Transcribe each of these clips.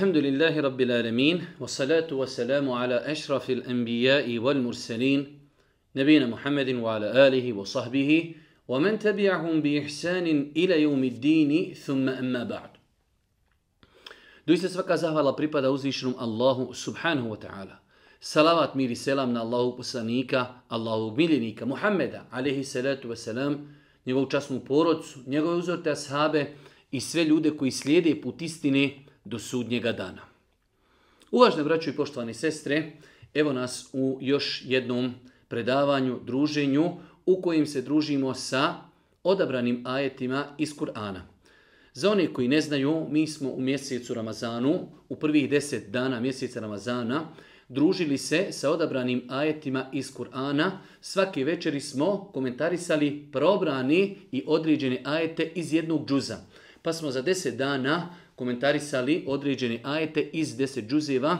Elhamdülillahi Rabbil alemin. Ve salatu ve selamu ala eşrafil enbiyai vel murselin. Nebina Muhammedin ve ala alihi ve sahbihi. Ve men tebi'ahum bi ihsanin ila yevmiddini thumma emma ba'd. Duysa svaka zahvala pripada uzvišenom Allahu subhanahu wa ta'ala. Salavat mir i selam na Allahu poslanika, Allahu miljenika, Muhammeda, alaihi salatu wa selam, njegovu časnu porodcu, njegove uzorte ashabe i sve ljude koji slijede put istine, do sudnjega dana. Uvažne braćo i poštovani sestre, evo nas u još jednom predavanju, druženju u kojim se družimo sa odabranim ajetima iz Kur'ana. Za one koji ne znaju, mi smo u mjesecu Ramazanu, u prvih deset dana mjeseca Ramazana, družili se sa odabranim ajetima iz Kur'ana. Svake večeri smo komentarisali probrani i određene ajete iz jednog džuza. Pa smo za deset dana komentarisali određene ajete iz deset džuzeva.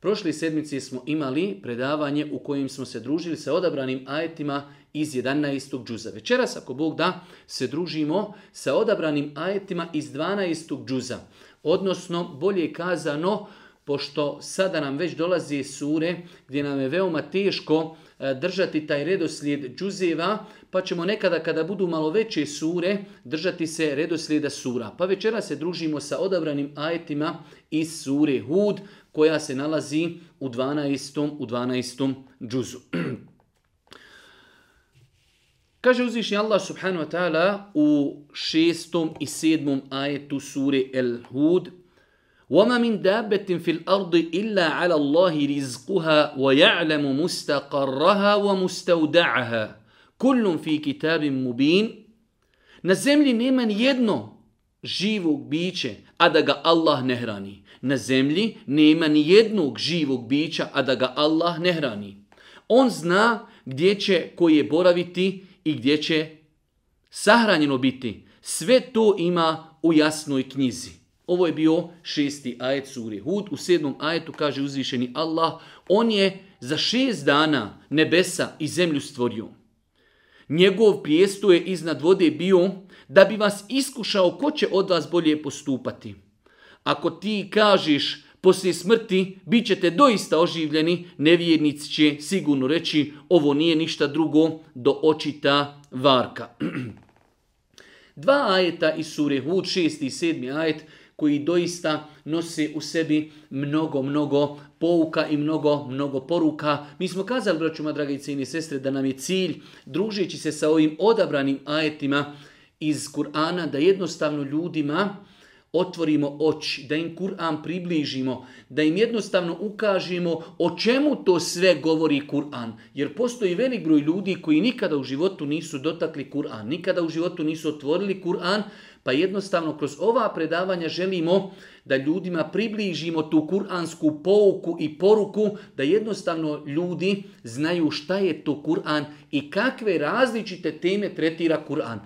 Prošle sedmice smo imali predavanje u kojem smo se družili sa odabranim ajetima iz 11. džuza. Večeras, ako Bog da, se družimo sa odabranim ajetima iz 12. džuza. Odnosno, bolje kazano, pošto sada nam već dolazi sure gdje nam je veoma teško E, držati taj redoslijed džuzeva, pa ćemo nekada kada budu malo veće sure držati se redoslijeda sura. Pa večera se družimo sa odabranim ajetima iz sure Hud koja se nalazi u 12. u 12. džuzu. Kaže uzvišnji Allah subhanahu wa ta'ala u šestom i sedmom ajetu sure El Hud وَمَا مِنْ دَابَّةٍ فِي الْأَرْضِ إِلَّا عَلَى اللَّهِ رِزْقُهَا وَيَعْلَمُ مُسْتَقَرَّهَا وَمُسْتَوْدَعَهَا كُلٌ فِي كِتَابٍ مُبِينٍ Na zemlji nema ni jedno živog biće, a da ga Allah ne hrani. Na zemlji nema ni jednog živog bića, a da ga Allah ne hrani. On zna gdje će koje boraviti i gdje će sahranjeno biti. Sve to ima u jasnoj knjizi. Ovo je bio šesti ajet suri Hud. U sedmom ajetu kaže uzvišeni Allah, on je za šest dana nebesa i zemlju stvorio. Njegov pjestu je iznad vode bio da bi vas iskušao ko će od vas bolje postupati. Ako ti kažeš poslije smrti bit ćete doista oživljeni, nevjernici će sigurno reći ovo nije ništa drugo do očita varka. Dva ajeta iz sure Hud, šesti i sedmi ajet, koji doista nosi u sebi mnogo, mnogo pouka i mnogo, mnogo poruka. Mi smo kazali, braćuma, dragi i sestre, da nam je cilj, družeći se sa ovim odabranim ajetima iz Kur'ana, da jednostavno ljudima otvorimo oči, da im Kur'an približimo, da im jednostavno ukažemo o čemu to sve govori Kur'an. Jer postoji velik broj ljudi koji nikada u životu nisu dotakli Kur'an, nikada u životu nisu otvorili Kur'an, pa jednostavno kroz ova predavanja želimo da ljudima približimo tu kuransku pouku i poruku da jednostavno ljudi znaju šta je to Kur'an i kakve različite teme tretira Kur'an.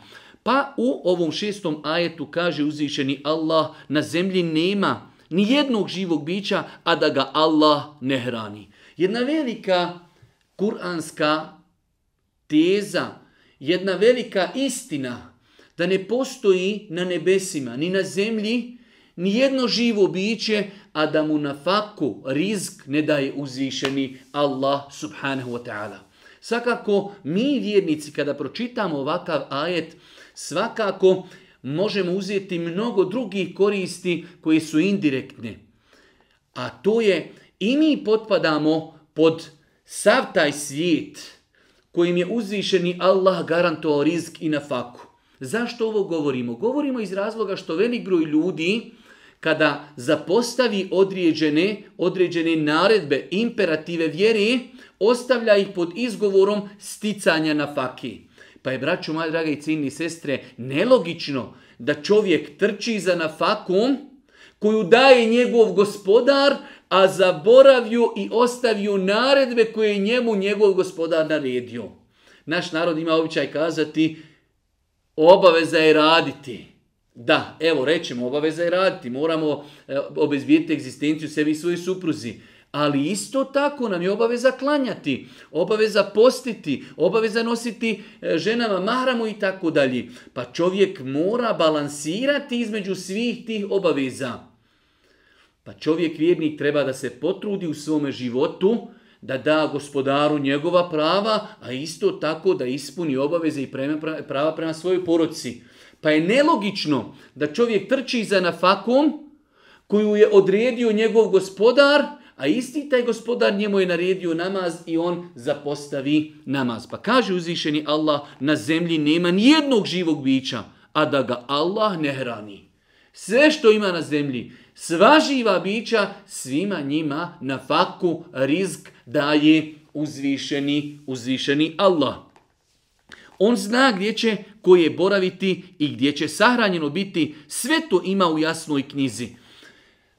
Pa u ovom šestom ajetu kaže uzvišeni Allah na zemlji nema ni jednog živog bića, a da ga Allah ne hrani. Jedna velika kuranska teza, jedna velika istina da ne postoji na nebesima, ni na zemlji, ni jedno živo biće, a da mu na faku rizk ne daje uzvišeni Allah subhanahu wa ta'ala. Svakako, mi vjernici kada pročitamo ovakav ajet, svakako možemo uzeti mnogo drugih koristi koje su indirektne. A to je i mi potpadamo pod sav taj svijet kojim je uzvišeni Allah garantovao rizk i na faku. Zašto ovo govorimo? Govorimo iz razloga što velik broj ljudi kada zapostavi određene, određene naredbe, imperative vjeri, ostavlja ih pod izgovorom sticanja na faki. Pa je, braću, moja draga i sestre, nelogično da čovjek trči za faku koju daje njegov gospodar, a zaboravju i ostavio naredbe koje je njemu njegov gospodar naredio. Naš narod ima običaj kazati obaveza je raditi. Da, evo rećemo, obaveza je raditi. Moramo e, obezbijeti egzistenciju sebi i svojoj supruzi. Ali isto tako nam je obaveza klanjati, obaveza postiti, obaveza nositi e, ženama mahramu i tako dalje. Pa čovjek mora balansirati između svih tih obaveza. Pa čovjek vjernik treba da se potrudi u svome životu da da gospodaru njegova prava, a isto tako da ispuni obaveze i prava prema svojoj poroci. Pa je nelogično da čovjek trči za nafakom koju je odredio njegov gospodar, a isti taj gospodar njemu je naredio namaz i on zapostavi namaz. Pa kaže uzvišeni Allah, na zemlji nema nijednog živog bića, a da ga Allah ne hrani. Sve što ima na zemlji, sva živa bića, svima njima na faku, rizk, daje uzvišeni, uzvišeni Allah. On zna gdje će koje boraviti i gdje će sahranjeno biti. Sve to ima u jasnoj knjizi.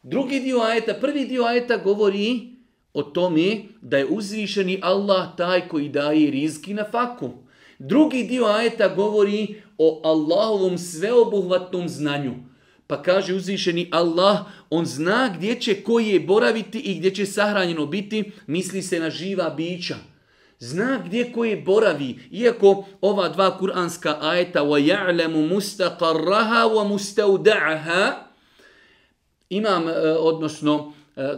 Drugi dio ajeta, prvi dio ajeta govori o tome da je uzvišeni Allah taj koji daje rizki na faku. Drugi dio ajeta govori o Allahovom sveobuhvatnom znanju. Pa kaže uzvišeni Allah, on zna gdje će koji je boraviti i gdje će sahranjeno biti, misli se na živa bića. Zna gdje koji boravi, iako ova dva kuranska ajeta وَيَعْلَمُ مُسْتَقَرَّهَا وَمُسْتَوْدَعَهَا Imam, e, odnosno, e,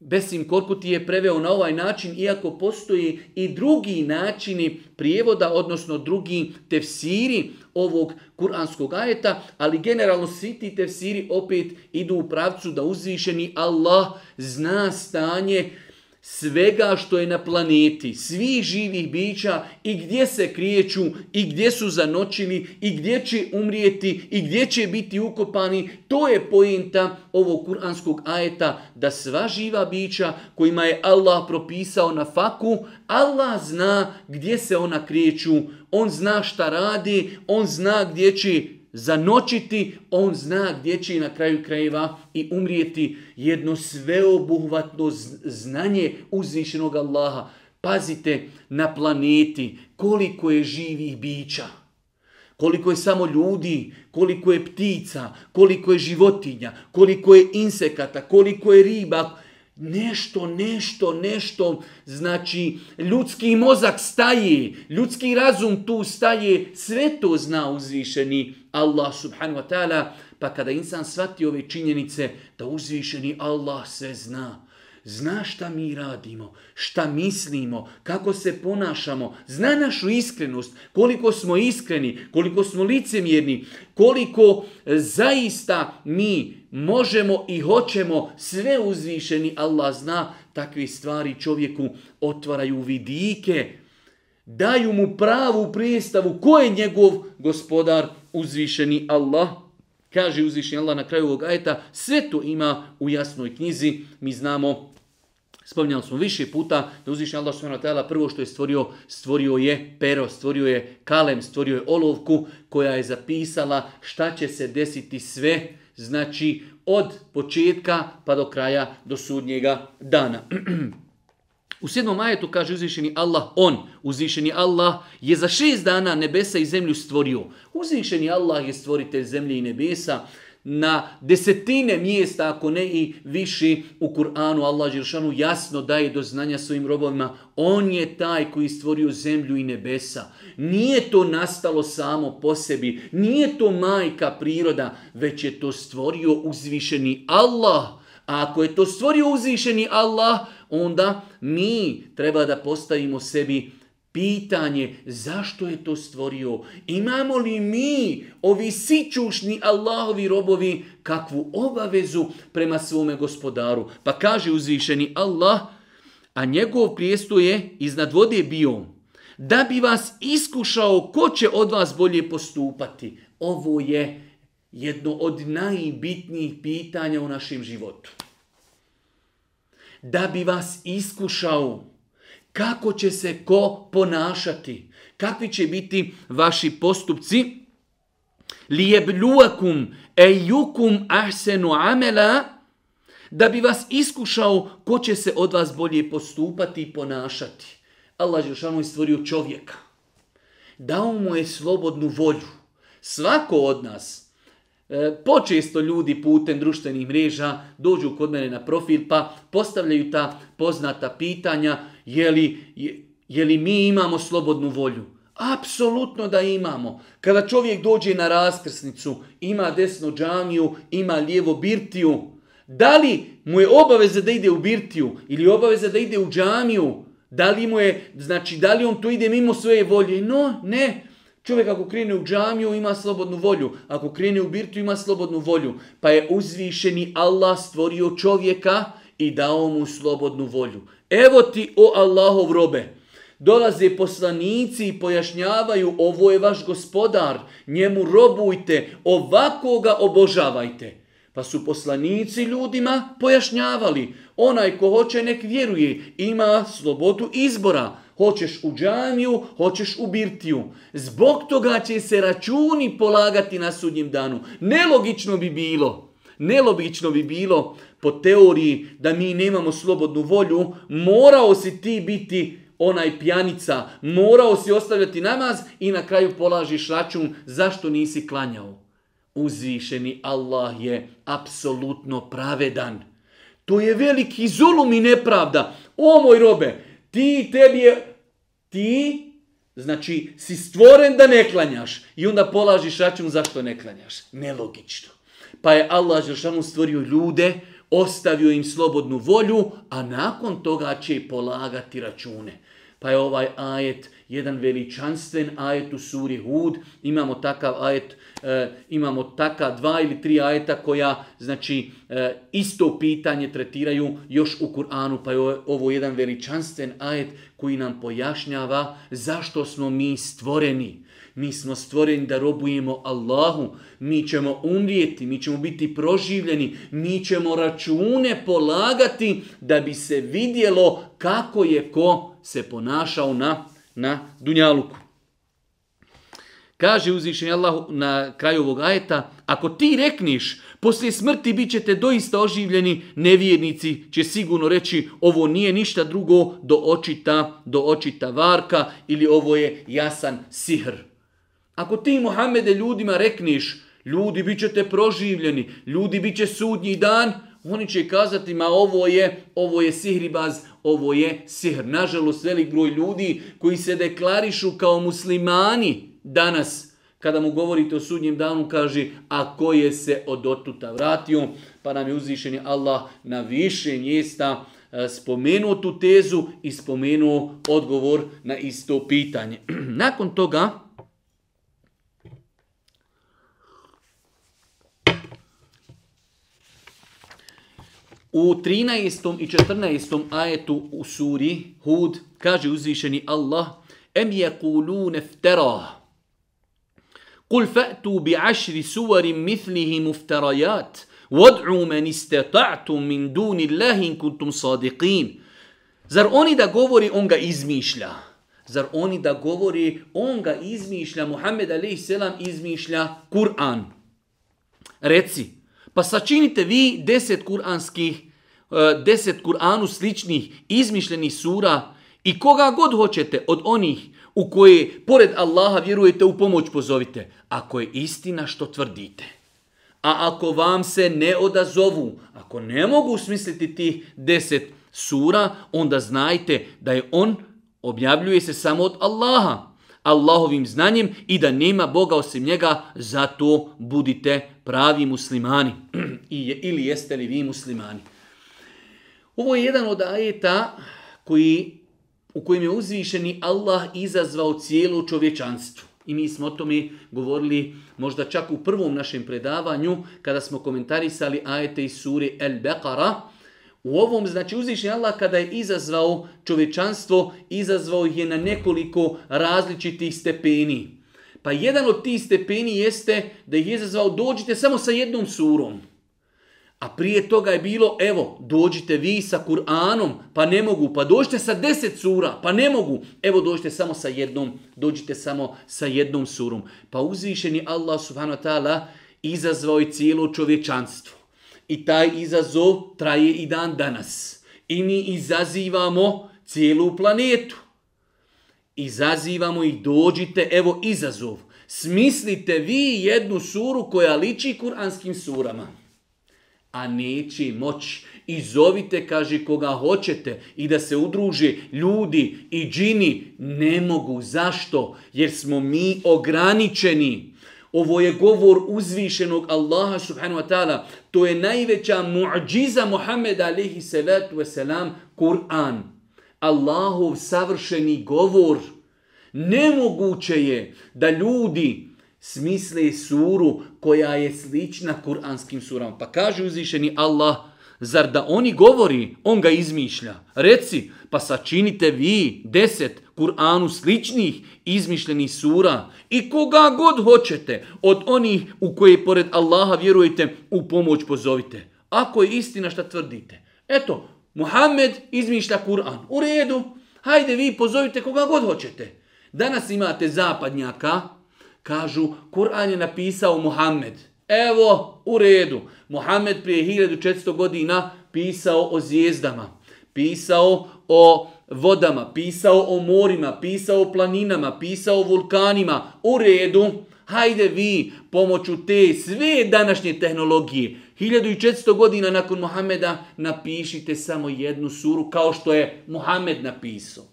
Besim Korkuti je preveo na ovaj način, iako postoji i drugi načini prijevoda, odnosno drugi tefsiri ovog kuranskog ajeta, ali generalno svi ti tefsiri opet idu u pravcu da uzvišeni Allah zna stanje svega što je na planeti, svih živih bića i gdje se krijeću i gdje su zanočili i gdje će umrijeti i gdje će biti ukopani. To je pojenta ovog kuranskog ajeta da sva živa bića kojima je Allah propisao na faku, Allah zna gdje se ona krijeću, on zna šta radi, on zna gdje će zanočiti, on zna gdje će na kraju krajeva i umrijeti jedno sveobuhvatno znanje uzvišenog Allaha. Pazite na planeti koliko je živih bića, koliko je samo ljudi, koliko je ptica, koliko je životinja, koliko je insekata, koliko je riba, nešto, nešto, nešto, znači ljudski mozak staje, ljudski razum tu staje, sve to zna uzvišeni Allah subhanahu wa ta'ala, pa kada insan shvati ove činjenice da uzvišeni Allah sve zna, zna šta mi radimo, šta mislimo, kako se ponašamo, zna našu iskrenost, koliko smo iskreni, koliko smo licemjerni, koliko e, zaista mi možemo i hoćemo, sve uzvišeni Allah zna, takve stvari čovjeku otvaraju vidike, daju mu pravu prijestavu ko je njegov gospodar uzvišeni Allah. Kaže uzvišeni Allah na kraju ovog ajta, sve to ima u jasnoj knjizi. Mi znamo, spominjali smo više puta, da uzvišeni Allah subhanahu prvo što je stvorio, stvorio je pero, stvorio je kalem, stvorio je olovku koja je zapisala šta će se desiti sve, znači od početka pa do kraja, do sudnjega dana. U sedmom majetu kaže uzvišeni Allah, on, uzvišeni Allah je za šest dana nebesa i zemlju stvorio. Uzvišeni Allah je stvoritelj zemlje i nebesa na desetine mjesta, ako ne i viši u Kur'anu, Allah Žiršanu jasno daje do znanja svojim robovima. On je taj koji stvorio zemlju i nebesa. Nije to nastalo samo po sebi, nije to majka priroda, već je to stvorio uzvišeni Allah. A ako je to stvorio uzvišeni Allah, onda mi treba da postavimo sebi pitanje zašto je to stvorio. Imamo li mi, ovi sićušni Allahovi robovi, kakvu obavezu prema svome gospodaru? Pa kaže uzvišeni Allah, a njegov prijestu je iznad vode bio, da bi vas iskušao ko će od vas bolje postupati. Ovo je jedno od najbitnijih pitanja u našem životu da bi vas iskušao kako će se ko ponašati, kakvi će biti vaši postupci. e ejukum ahsenu amela, da bi vas iskušao ko će se od vas bolje postupati i ponašati. Allah Žešanu je stvorio čovjeka. Dao mu je slobodnu volju. Svako od nas E, počesto ljudi putem društvenih mreža dođu kod mene na profil pa postavljaju ta poznata pitanja je li, je, li mi imamo slobodnu volju. Apsolutno da imamo. Kada čovjek dođe na raskrsnicu, ima desnu džamiju, ima lijevo birtiju, da li mu je obaveza da ide u birtiju ili obaveza da ide u džamiju? Da li mu je, znači da li on tu ide mimo svoje volje? No, ne, Čovjek ako krene u džamiju ima slobodnu volju, ako krene u birtu ima slobodnu volju, pa je uzvišeni Allah stvorio čovjeka i dao mu slobodnu volju. Evo ti o Allahov robe. Dolaze poslanici i pojašnjavaju ovo je vaš gospodar, njemu robujte, ovako ga obožavajte. Pa su poslanici ljudima pojašnjavali, onaj ko hoće nek vjeruje, ima slobodu izbora. Hoćeš u džamiju, hoćeš u birtiju. Zbog toga će se računi polagati na sudnjem danu. Nelogično bi bilo. Nelogično bi bilo po teoriji da mi nemamo slobodnu volju. Morao si ti biti onaj pjanica. Morao si ostavljati namaz i na kraju polažiš račun zašto nisi klanjao. Uzvišeni Allah je apsolutno pravedan. To je veliki zulum i nepravda. O moj robe, ti tebi je ti, znači, si stvoren da ne klanjaš i onda polažiš račun zašto ne klanjaš. Nelogično. Pa je Allah Žešanu stvorio ljude, ostavio im slobodnu volju, a nakon toga će i polagati račune. Pa je ovaj ajet jedan veličanstven ajet u suri Hud. Imamo takav ajet e, imamo taka dva ili tri ajeta koja znači e, isto pitanje tretiraju još u Kur'anu, pa je ovo jedan veličanstven ajet koji nam pojašnjava zašto smo mi stvoreni. Mi smo stvoreni da robujemo Allahu, mi ćemo umrijeti, mi ćemo biti proživljeni, mi ćemo račune polagati da bi se vidjelo kako je ko se ponašao na, na Dunjaluku. Kaže uzvišenje Allah na kraju ovog ajeta, ako ti rekniš, poslije smrti bit ćete doista oživljeni, nevjernici će sigurno reći ovo nije ništa drugo do očita, do očita varka ili ovo je jasan sihr. Ako ti Muhammede ljudima rekniš, ljudi bit ćete proživljeni, ljudi bit će sudnji dan, oni će kazati, ma ovo je, ovo je sihribaz, ovo je sihr. Nažalost, velik broj ljudi koji se deklarišu kao muslimani, Danas, kada mu govorite o sudnjem danu, kaže, a ko je se od otuta vratio, pa nam je uzvišeni Allah na više mjesta e, spomenuo tu tezu i spomenuo odgovor na isto pitanje. Nakon toga, U 13. i 14. ajetu u suri Hud kaže uzvišeni Allah Em yekulun iftara" قل فأتوا بعشر سور مثله مفتريات وادعوا من استطعتم من دون الله إن كنتم Zar oni da govori, on ga izmišlja. Zar oni da govori, on ga izmišlja, Muhammed selam izmišlja Kur'an. Reci, pa sačinite vi deset kuranskih, e, deset Kur'anu sličnih, izmišljenih sura i koga god hoćete od onih u koje, pored Allaha, vjerujete u pomoć, pozovite. Ako je istina što tvrdite. A ako vam se ne odazovu, ako ne mogu smisliti tih deset sura, onda znajte da je on objavljuje se samo od Allaha. Allahovim znanjem i da nema Boga osim njega, zato budite pravi muslimani. Ili jeste li vi muslimani. Ovo je jedan od ajeta koji u kojem je uzvišeni Allah izazvao cijelo čovječanstvo. I mi smo o tome govorili možda čak u prvom našem predavanju kada smo komentarisali ajete iz sure El Beqara. U ovom, znači uzvišeni Allah kada je izazvao čovječanstvo, izazvao ih je na nekoliko različitih stepeni. Pa jedan od tih stepeni jeste da ih je izazvao dođite samo sa jednom surom. A prije toga je bilo, evo, dođite vi sa Kur'anom, pa ne mogu, pa dođite sa deset sura, pa ne mogu, evo dođite samo sa jednom, dođite samo sa jednom surom. Pa uzvišeni Allah subhanahu wa ta'ala izazvao je cijelo čovječanstvo. I taj izazov traje i dan danas. I mi izazivamo cijelu planetu. Izazivamo i dođite, evo izazov. Smislite vi jednu suru koja liči kuranskim surama a neće moć. I zovite, kaže, koga hoćete i da se udruži ljudi i džini. Ne mogu. Zašto? Jer smo mi ograničeni. Ovo je govor uzvišenog Allaha subhanahu wa ta'ala. To je najveća muđiza Muhammeda alihi salatu wasalam, Kur'an. Allahov savršeni govor. Nemoguće je da ljudi smisle suru koja je slična kuranskim surama. Pa kaže uzvišeni Allah, zar da oni govori, on ga izmišlja. Reci, pa sačinite vi deset Kur'anu sličnih izmišljenih sura i koga god hoćete od onih u koje pored Allaha vjerujete u pomoć pozovite. Ako je istina što tvrdite. Eto, Muhammed izmišlja Kur'an. U redu, hajde vi pozovite koga god hoćete. Danas imate zapadnjaka Kažu, Kur'an je napisao Muhammed. Evo, u redu. Muhammed prije 1400 godina pisao o zvijezdama, pisao o vodama, pisao o morima, pisao o planinama, pisao o vulkanima. U redu, hajde vi pomoću te sve današnje tehnologije, 1400 godina nakon Muhameda napišite samo jednu suru kao što je Mohamed napisao.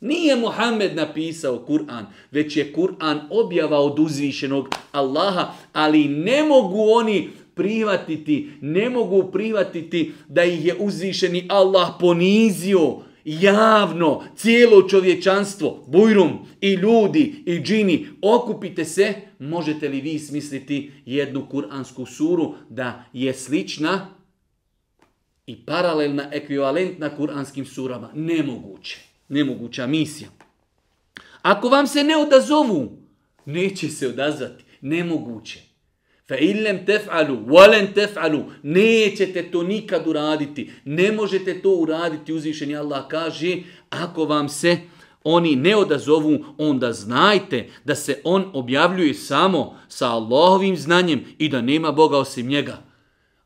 Nije Muhammed napisao Kur'an, već je Kur'an objava od uzvišenog Allaha, ali ne mogu oni prihvatiti, ne mogu prihvatiti da ih je uzvišeni Allah ponizio javno, cijelo čovječanstvo, bujrum i ljudi i džini, okupite se, možete li vi smisliti jednu kuransku suru da je slična i paralelna, ekvivalentna kuranskim surama? Nemoguće. Nemoguća misija. Ako vam se ne odazovu, neće se odazvati. Nemoguće. Fa illem tef'alu, walen tef'alu, nećete to nikad uraditi, ne možete to uraditi, uzvišeni Allah kaže, ako vam se oni ne odazovu, onda znajte da se on objavljuje samo sa Allahovim znanjem i da nema Boga osim njega.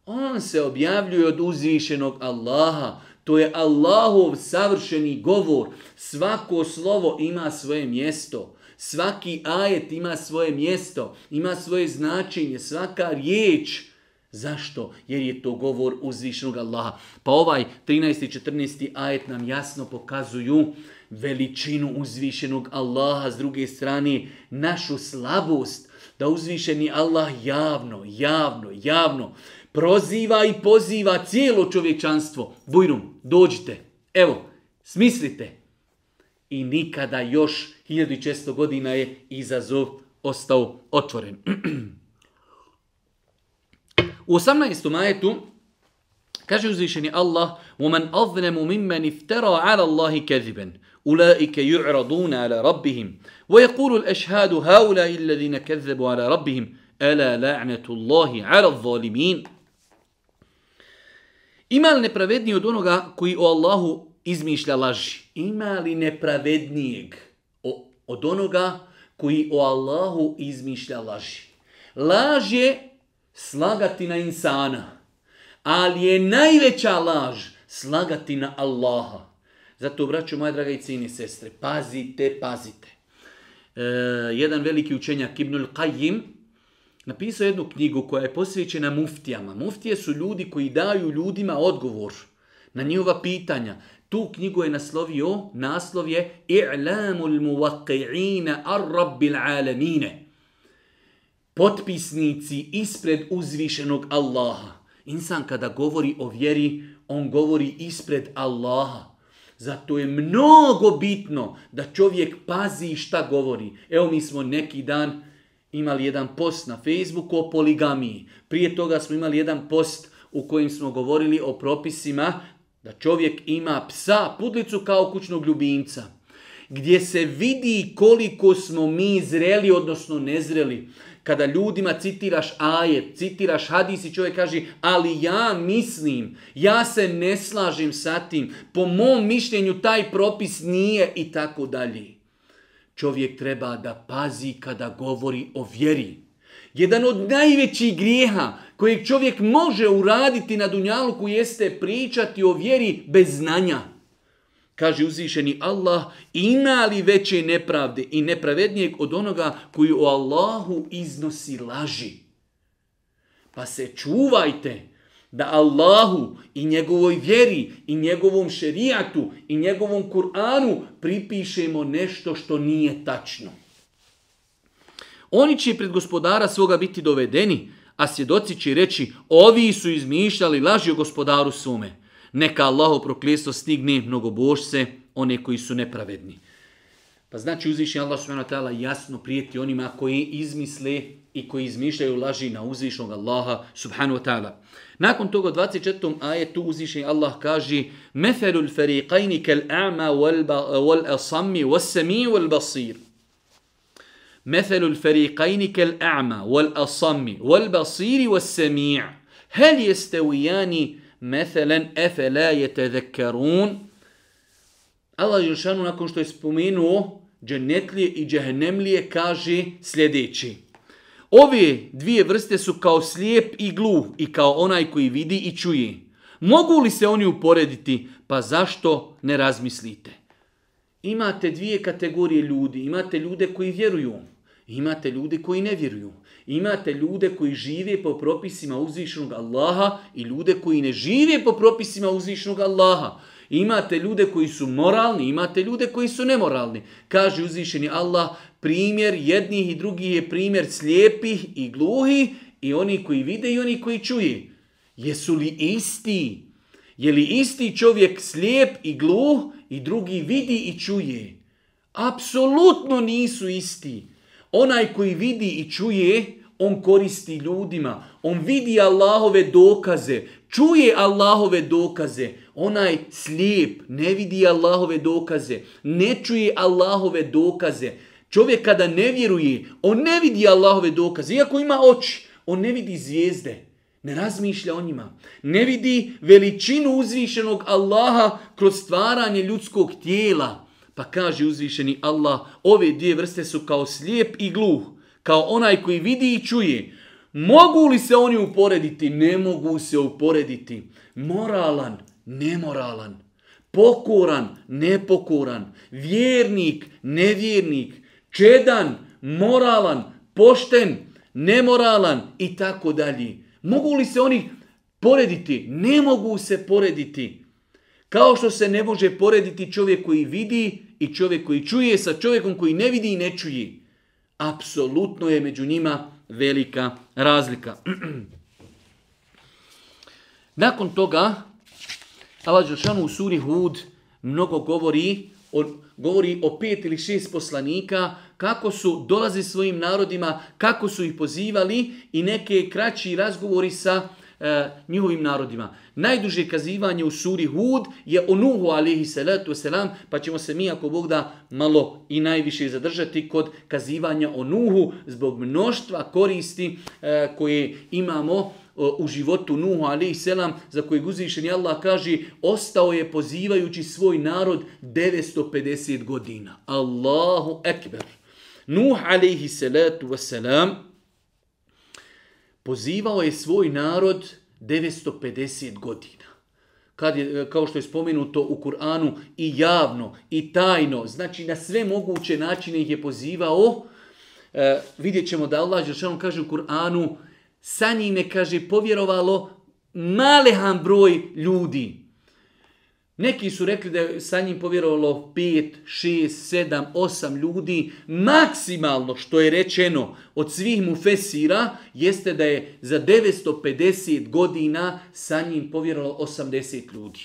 On se objavljuje od uzvišenog Allaha, to je Allahov savršeni govor. Svako slovo ima svoje mjesto. Svaki ajet ima svoje mjesto, ima svoje značenje, svaka riječ. Zašto? Jer je to govor uzvišnog Allaha. Pa ovaj 13. i 14. ajet nam jasno pokazuju veličinu uzvišenog Allaha, s druge strane našu slabost, da uzvišeni Allah javno, javno, javno proziva i poziva cijelo čovječanstvo. Bujrum, dođite, evo, smislite. I nikada još 1600 godina je izazov ostao otvoren. U 18. majetu kaže uzvišeni Allah وَمَنْ أَظْنَمُ مِمَّنْ اِفْتَرَى عَلَى اللَّهِ كَذِبًا أُولَٰئِكَ يُعْرَضُونَ عَلَى رَبِّهِمْ وَيَقُولُ الْأَشْهَادُ هَؤُلَاءِ الَّذِينَ كَذَّبُوا عَلَى رَبِّهِمْ أَلَا لَعْنَةُ اللَّهِ عَلَى الظَّالِمِينَ ima li nepravedniji od onoga koji o Allahu izmišlja laži? Ima li nepravednijeg od onoga koji o Allahu izmišlja laži? Laž je slagati na insana, ali je najveća laž slagati na Allaha. Zato, braću moja draga i sestre, pazite, pazite. E, jedan veliki učenjak Ibnul Qajim, napisao jednu knjigu koja je posvećena muftijama. Muftije su ljudi koji daju ljudima odgovor na njihova pitanja. Tu knjigu je naslovio, naslov je I'lamul ar-rabbil Potpisnici ispred uzvišenog Allaha. Insan kada govori o vjeri, on govori ispred Allaha. Zato je mnogo bitno da čovjek pazi šta govori. Evo mi smo neki dan imali jedan post na Facebooku o poligamiji. Prije toga smo imali jedan post u kojem smo govorili o propisima da čovjek ima psa, pudlicu kao kućnog ljubimca. Gdje se vidi koliko smo mi zreli, odnosno nezreli. Kada ljudima citiraš ajet, citiraš hadis i čovjek kaže ali ja mislim, ja se ne slažem sa tim, po mom mišljenju taj propis nije i tako dalje. Čovjek treba da pazi kada govori o vjeri. Jedan od najvećih grijeha kojeg čovjek može uraditi na dunjaluku jeste pričati o vjeri bez znanja. Kaže uzvišeni Allah, ima li veće nepravde i nepravednijeg od onoga koji o Allahu iznosi laži? Pa se čuvajte da Allahu i njegovoj vjeri i njegovom šerijatu i njegovom Kur'anu pripišemo nešto što nije tačno. Oni će pred gospodara svoga biti dovedeni, a svjedoci će reći, ovi su izmišljali laži o gospodaru svome. Neka Allaho prokljestvo stigne mnogobožce, one koji su nepravedni. Pa znači uzvišnji Allah subhanahu jasno prijeti onima koji izmisle i koji izmišljaju laži na uzvišnog Allaha subhanahu wa ta'ala. Nakon toga u 24. ajetu uzvišenji Allah kaže مَثَلُ الْفَرِيقَيْنِ wal وَالْأَصَمِّ wal وَالْبَصِيرِ مَثَلُ الْفَرِيقَيْنِ كالأعمى وَالْأَصَمِّ وَالْبَصِيرِ وَالسَّمِيعِ هَلْ يَسْتَوِيَانِ مَثَلًا أَفَلَا يَتَذَكَّرُونَ الله جلشانه nakon شتو je جنتلي dženetlije كاجي سلديتشي Ove dvije vrste su kao slijep i gluh i kao onaj koji vidi i čuje. Mogu li se oni uporediti? Pa zašto ne razmislite? Imate dvije kategorije ljudi. Imate ljude koji vjeruju. Imate ljude koji ne vjeruju. Imate ljude koji žive po propisima uzvišnog Allaha i ljude koji ne žive po propisima uzvišnog Allaha. Imate ljude koji su moralni, imate ljude koji su nemoralni. Kaže uzvišeni Allah, primjer jednih i drugih je primjer slijepih i gluhi i oni koji vide i oni koji čuje. Jesu li isti? Je li isti čovjek slijep i gluh i drugi vidi i čuje? Apsolutno nisu isti. Onaj koji vidi i čuje, on koristi ljudima. On vidi Allahove dokaze čuje Allahove dokaze, onaj slijep ne vidi Allahove dokaze, ne čuje Allahove dokaze. Čovjek kada ne vjeruje, on ne vidi Allahove dokaze, iako ima oči, on ne vidi zvijezde, ne razmišlja o njima, ne vidi veličinu uzvišenog Allaha kroz stvaranje ljudskog tijela. Pa kaže uzvišeni Allah, ove dvije vrste su kao slijep i gluh, kao onaj koji vidi i čuje. Mogu li se oni uporediti? Ne mogu se uporediti. Moralan, nemoralan. pokuran, nepokuran, Vjernik, nevjernik. Čedan, moralan, pošten, nemoralan i tako dalje. Mogu li se oni porediti? Ne mogu se porediti. Kao što se ne može porediti čovjek koji vidi i čovjek koji čuje sa čovjekom koji ne vidi i ne čuje. Apsolutno je među njima velika razlika. Nakon toga, Allah u suri Hud mnogo govori o, govori o pet ili šest poslanika, kako su dolazi svojim narodima, kako su ih pozivali i neke kraći razgovori sa e, njihovim narodima. Najduže kazivanje u suri Hud je o Nuhu alihi salatu pa ćemo se mi ako Bog da malo i najviše zadržati kod kazivanja o Nuhu zbog mnoštva koristi e, koje imamo e, u životu Nuhu alaihi selam za kojeg uzvišeni Allah kaže ostao je pozivajući svoj narod 950 godina. Allahu ekber. Nuh alaihi salatu wasalam pozivao je svoj narod 950 godina. Kad je, e, kao što je spomenuto u Kur'anu i javno i tajno, znači na sve moguće načine ih je pozivao. E, vidjet ćemo da Allah Žešanom kaže u Kur'anu sa njime, kaže, povjerovalo malehan broj ljudi. Neki su rekli da je sa njim povjerovalo 5, 6, 7, 8 ljudi. Maksimalno što je rečeno od svih mu fesira jeste da je za 950 godina sa njim povjerovalo 80 ljudi.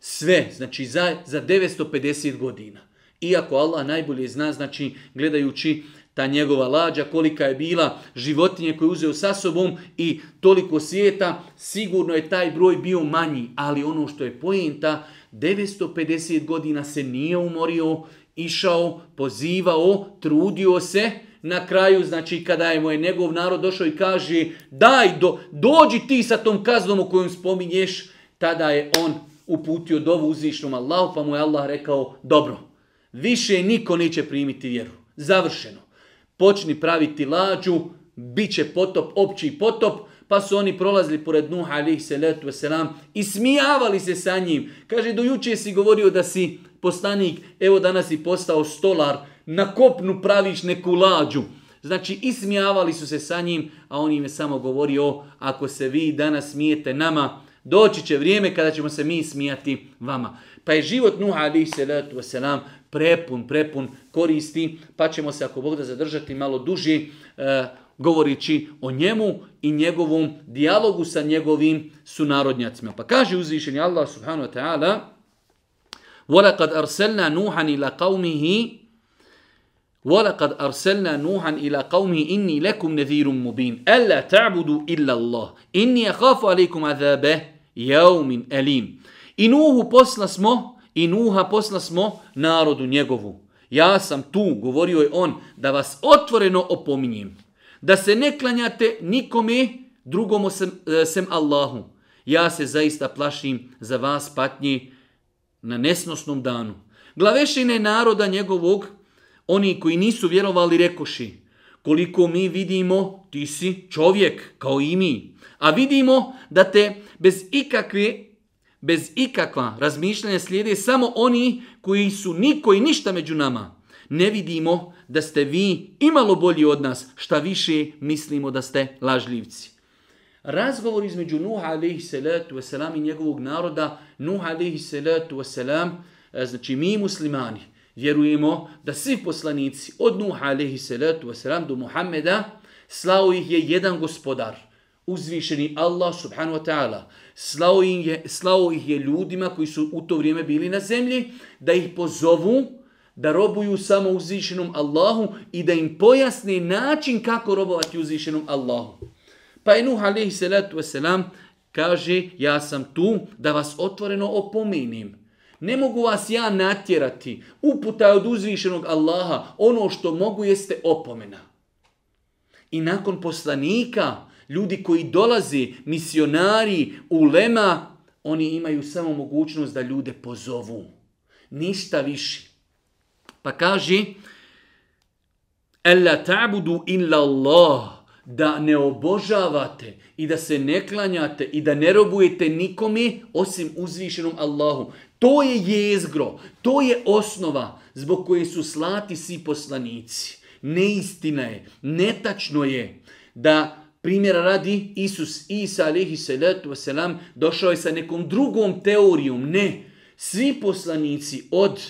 Sve, znači za, za 950 godina. Iako Allah najbolje zna, znači gledajući ta njegova lađa, kolika je bila životinje koje je uzeo sa sobom i toliko svijeta, sigurno je taj broj bio manji. Ali ono što je pojenta, 950 godina se nije umorio, išao, pozivao, trudio se, na kraju, znači kada je moj njegov narod došao i kaže daj, do, dođi ti sa tom kaznom o kojom spominješ, tada je on uputio dovu uzvišnom Allahu, pa mu je Allah rekao, dobro, više niko neće primiti vjeru. Završeno počni praviti lađu, bit će potop, opći potop, pa su oni prolazili pored Nuh ih salatu wasalam i smijavali se sa njim. Kaže, do juče si govorio da si postanik, evo danas si postao stolar, na kopnu praviš neku lađu. Znači, smijavali su se sa njim, a on im je samo govorio, ako se vi danas smijete nama, doći će vrijeme kada ćemo se mi smijati vama. Pa je život Nuh se salatu wasalam prepun, prepun koristi, pa ćemo se ako Bog da zadržati malo duži e, govorići o njemu i njegovom dijalogu sa njegovim sunarodnjacima. Pa kaže uzvišenje Allah subhanahu wa ta'ala وَلَقَدْ أَرْسَلْنَا نُوحًا إِلَى قَوْمِهِ وَلَقَدْ أَرْسَلْنَا نُوحًا إِلَى قَوْمِهِ إِنِّي لَكُمْ نَذِيرٌ مُبِينٌ أَلَّا تَعْبُدُوا إِلَّا اللَّهِ إِنِّي أَخَافُ عَلَيْكُمْ عَذَابَهِ يَوْمٍ أَلِيمٍ I Nuhu posla smo i Nuha posla smo narodu njegovu. Ja sam tu, govorio je on, da vas otvoreno opominjem. Da se ne klanjate nikome drugom e, sem Allahu. Ja se zaista plašim za vas patnje na nesnosnom danu. Glavešine naroda njegovog, oni koji nisu vjerovali rekoši, koliko mi vidimo, ti si čovjek kao i mi. A vidimo da te bez ikakve bez ikakva razmišljanja slijede samo oni koji su niko i ništa među nama. Ne vidimo da ste vi imalo bolji od nas, šta više mislimo da ste lažljivci. Razgovor između Nuh alaihi salatu wasalam i njegovog naroda, Nuh alaihi salatu wasalam, e, znači mi muslimani, vjerujemo da svi poslanici od Nuh alaihi salatu wasalam do Muhammeda slao ih je jedan gospodar, uzvišeni Allah subhanu wa ta'ala slao, je, slao ih je ljudima koji su u to vrijeme bili na zemlji, da ih pozovu, da robuju samo uzvišenom Allahu i da im pojasni način kako robovati uzvišenom Allahu. Pa je Nuh alaihi salatu kaže ja sam tu da vas otvoreno opominim. Ne mogu vas ja natjerati. Uputa od uzvišenog Allaha. Ono što mogu jeste opomena. I nakon poslanika ljudi koji dolazi, misionari, ulema, oni imaju samo mogućnost da ljude pozovu. Ništa više. Pa kaže, Ella ta'budu illa Allah, da ne obožavate i da se ne klanjate i da ne robujete nikome osim uzvišenom Allahu. To je jezgro, to je osnova zbog koje su slati svi poslanici. Neistina je, netačno je da Primjera radi, Isus Isa alaihi salatu wasalam došao je sa nekom drugom teorijom. Ne, svi poslanici od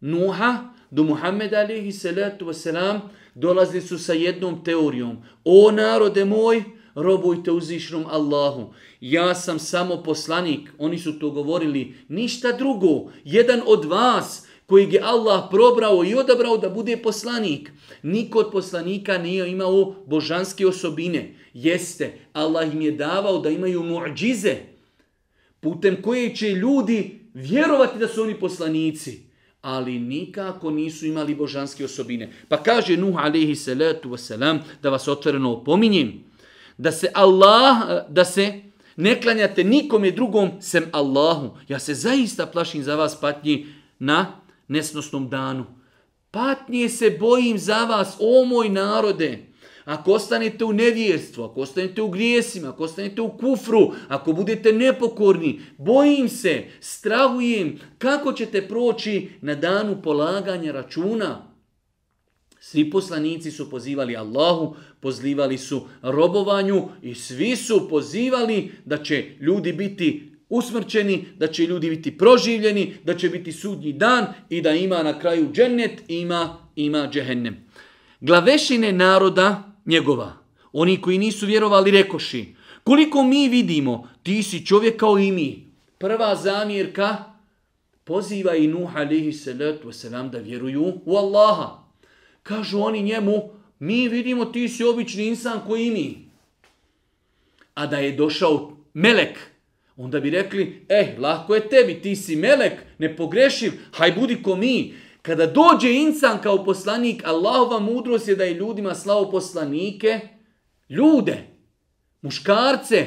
Nuha do Muhammeda alaihi salatu wasalam dolazili su sa jednom teorijom. O narode moj, robujte uzvišnom Allahu. Ja sam samo poslanik. Oni su to govorili. Ništa drugo. Jedan od vas kojeg je Allah probrao i odabrao da bude poslanik. Niko od poslanika nije imao božanske osobine. Jeste, Allah im je davao da imaju muđize, putem koje će ljudi vjerovati da su oni poslanici. Ali nikako nisu imali božanske osobine. Pa kaže Nuh alaihi salatu wasalam, da vas otvoreno opominjem, da se Allah, da se ne klanjate nikome drugom sem Allahu. Ja se zaista plašim za vas patnji na nesnosnom danu. Patnije se bojim za vas, o moj narode. Ako ostanete u nevjerstvu, ako ostanete u grijesima, ako ostanete u kufru, ako budete nepokorni, bojim se, strahujem, kako ćete proći na danu polaganja računa? Svi poslanici su pozivali Allahu, pozivali su robovanju i svi su pozivali da će ljudi biti usmrćeni, da će ljudi biti proživljeni, da će biti sudnji dan i da ima na kraju džennet, ima, ima džehennem. Glavešine naroda njegova, oni koji nisu vjerovali rekoši, koliko mi vidimo, ti si čovjek kao i mi. Prva zamjerka poziva i Nuh alihi salatu wasalam da vjeruju u Allaha. Kažu oni njemu, mi vidimo ti si obični insan koji i mi. A da je došao melek, onda bi rekli, eh, lako je tebi, ti si melek, nepogrešiv, haj budi ko mi. Kada dođe insan kao poslanik, Allahova mudrost je da je ljudima slao poslanike, ljude, muškarce.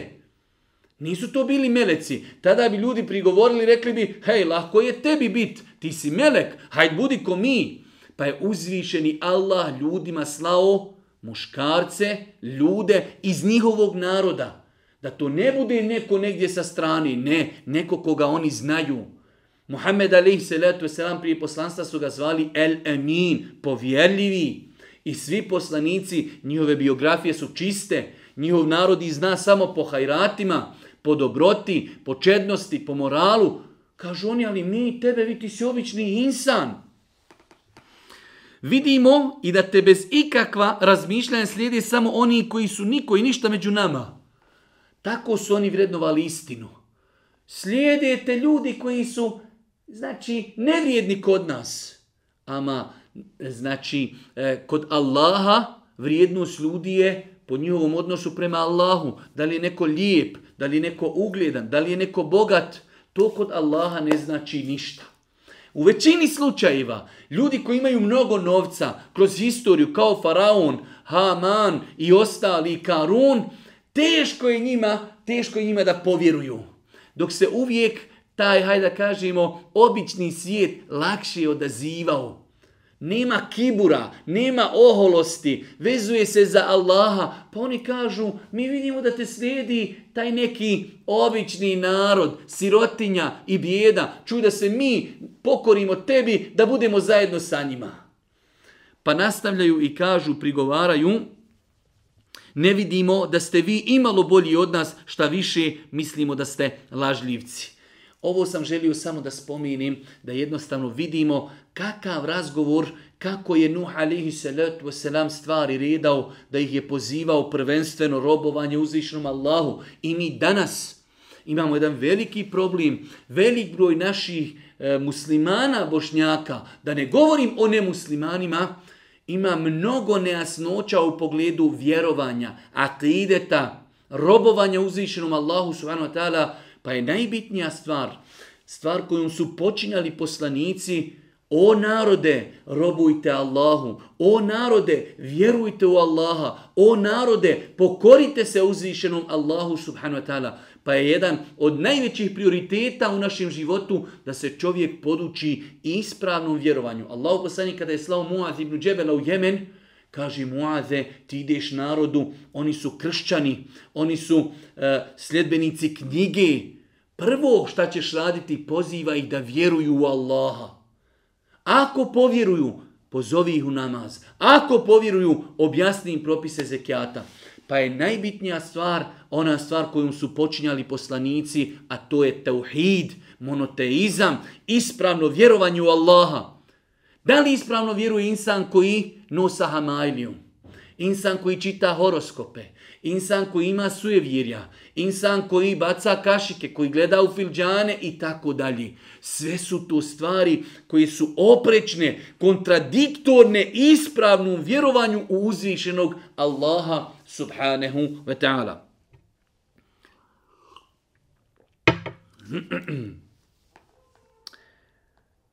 Nisu to bili meleci. Tada bi ljudi prigovorili, rekli bi, hej, lako je tebi bit, ti si melek, haj budi ko mi. Pa je uzvišeni Allah ljudima slao muškarce, ljude iz njihovog naroda. Da to ne bude neko negdje sa strani, ne, neko koga oni znaju. Muhammed se salatu prije poslanstva su ga zvali El Amin, povjerljivi. I svi poslanici, njihove biografije su čiste, njihov narod ih zna samo po hajratima, po dobroti, po čednosti, po moralu. Kažu oni, ali mi tebe, vi ti si obični insan. Vidimo i da te bez ikakva razmišljanja slijede samo oni koji su niko i ništa među nama. Tako su oni vrednovali istinu. Slijedite ljudi koji su, znači, nevrijedni kod nas. Ama, znači, e, kod Allaha vrijednost ljudi je po njihovom odnosu prema Allahu. Da li je neko lijep, da li je neko ugledan, da li je neko bogat, to kod Allaha ne znači ništa. U većini slučajeva, ljudi koji imaju mnogo novca kroz historiju, kao Faraon, Haman i ostali, Karun, Teško je njima, teško je njima da povjeruju. Dok se uvijek taj, hajde kažemo, obični svijet lakše odazivao. Nema kibura, nema oholosti, vezuje se za Allaha. Pa oni kažu, mi vidimo da te slijedi taj neki obični narod, sirotinja i bijeda. Čuj da se mi pokorimo tebi, da budemo zajedno sa njima. Pa nastavljaju i kažu, prigovaraju, ne vidimo da ste vi imalo bolji od nas, šta više mislimo da ste lažljivci. Ovo sam želio samo da spomenim, da jednostavno vidimo kakav razgovor, kako je Nuh alihi salatu wasalam stvari redao, da ih je pozivao prvenstveno robovanje uzvišnom Allahu. I mi danas imamo jedan veliki problem, velik broj naših e, muslimana bošnjaka, da ne govorim o nemuslimanima, ima mnogo nejasnoća u pogledu vjerovanja, akideta, robovanja uzvišenom Allahu subhanahu wa ta'ala, pa je najbitnija stvar, stvar kojom su počinjali poslanici, o narode, robujte Allahu. O narode, vjerujte u Allaha. O narode, pokorite se uzvišenom Allahu subhanahu wa ta'ala pa je jedan od najvećih prioriteta u našem životu da se čovjek poduči ispravnom vjerovanju. Allah poslanik kada je slao Muaz ibn Džebela u Jemen, kaže Muaze, ti ideš narodu, oni su kršćani, oni su e, sljedbenici knjige. Prvo šta ćeš raditi, poziva ih da vjeruju u Allaha. Ako povjeruju, pozovi ih u namaz. Ako povjeruju, objasni im propise zekijata. Pa je najbitnija stvar ona stvar kojom su počinjali poslanici, a to je tauhid, monoteizam, ispravno vjerovanje u Allaha. Da li ispravno vjeruje insan koji nosa hamajliju? Insan koji čita horoskope, insan koji ima sujevjirja? insan koji baca kašike, koji gleda u filđane i tako dalje. Sve su to stvari koje su oprečne, kontradiktorne ispravnom vjerovanju u uzvišenog Allaha subhanehu wa ta'ala.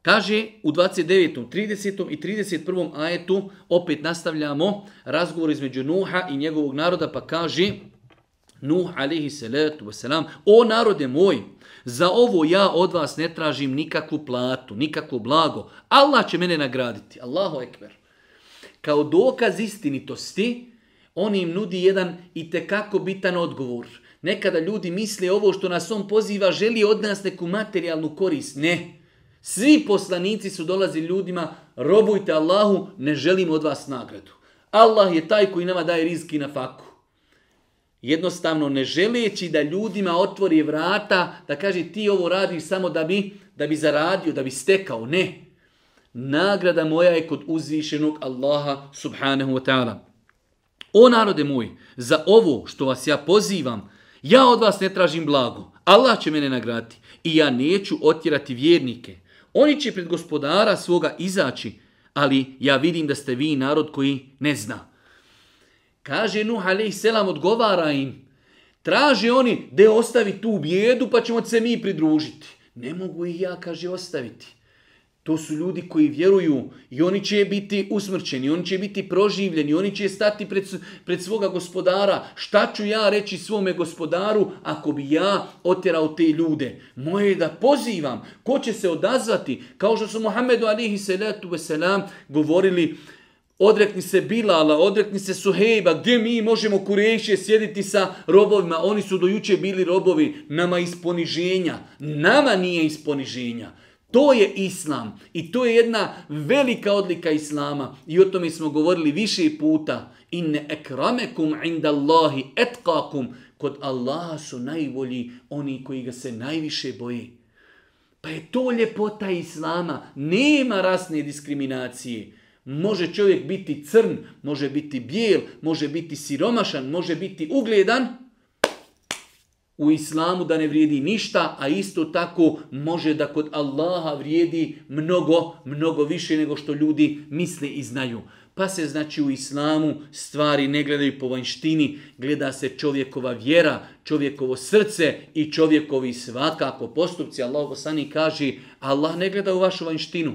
Kaže u 29. 30. i 31. ajetu opet nastavljamo razgovor između Nuha i njegovog naroda pa kaže Nuh alihi salatu wasalam O narode moj, za ovo ja od vas ne tražim nikakvu platu, nikakvo blago. Allah će mene nagraditi. Allahu ekber. Kao dokaz istinitosti on im nudi jedan i tekako bitan odgovor – Nekada ljudi misle ovo što nas on poziva želi od nas neku materijalnu korist. Ne. Svi poslanici su dolazi ljudima, robujte Allahu, ne želim od vas nagradu. Allah je taj koji nama daje rizki na faku. Jednostavno ne želeći da ljudima otvori vrata, da kaže ti ovo radiš samo da bi, da bi zaradio, da bi stekao. Ne. Nagrada moja je kod uzvišenog Allaha subhanahu wa ta'ala. O narode moj, za ovo što vas ja pozivam, ja od vas ne tražim blago. Allah će mene nagraditi. I ja neću otjerati vjernike. Oni će pred gospodara svoga izaći. Ali ja vidim da ste vi narod koji ne zna. Kaže Nuh selam, odgovara im. Traže oni da ostavi tu bjedu pa ćemo se mi pridružiti. Ne mogu ih ja, kaže, ostaviti. To su ljudi koji vjeruju i oni će biti usmrćeni, oni će biti proživljeni, oni će stati pred, pred svoga gospodara. Šta ću ja reći svome gospodaru ako bi ja otjerao te ljude? Moje je da pozivam, ko će se odazvati? Kao što su Muhammedu alihi salatu wasalam govorili, odrekni se Bilala, odrekni se Suhejba, gdje mi možemo kurejše sjediti sa robovima? Oni su dojuče bili robovi, nama iz poniženja. Nama nije iz poniženja. To je islam i to je jedna velika odlika islama i o tome smo govorili više puta. Inne ekramekum indallahi etkakum. Kod Allaha su najbolji oni koji ga se najviše boji. Pa je to ljepota islama. Nema rasne diskriminacije. Može čovjek biti crn, može biti bijel, može biti siromašan, može biti ugledan u islamu da ne vrijedi ništa, a isto tako može da kod Allaha vrijedi mnogo, mnogo više nego što ljudi misle i znaju. Pa se znači u islamu stvari ne gledaju po vanjštini, gleda se čovjekova vjera, čovjekovo srce i čovjekovi svakako postupci. Allah poslani kaže, Allah ne gleda u vašu vanjštinu.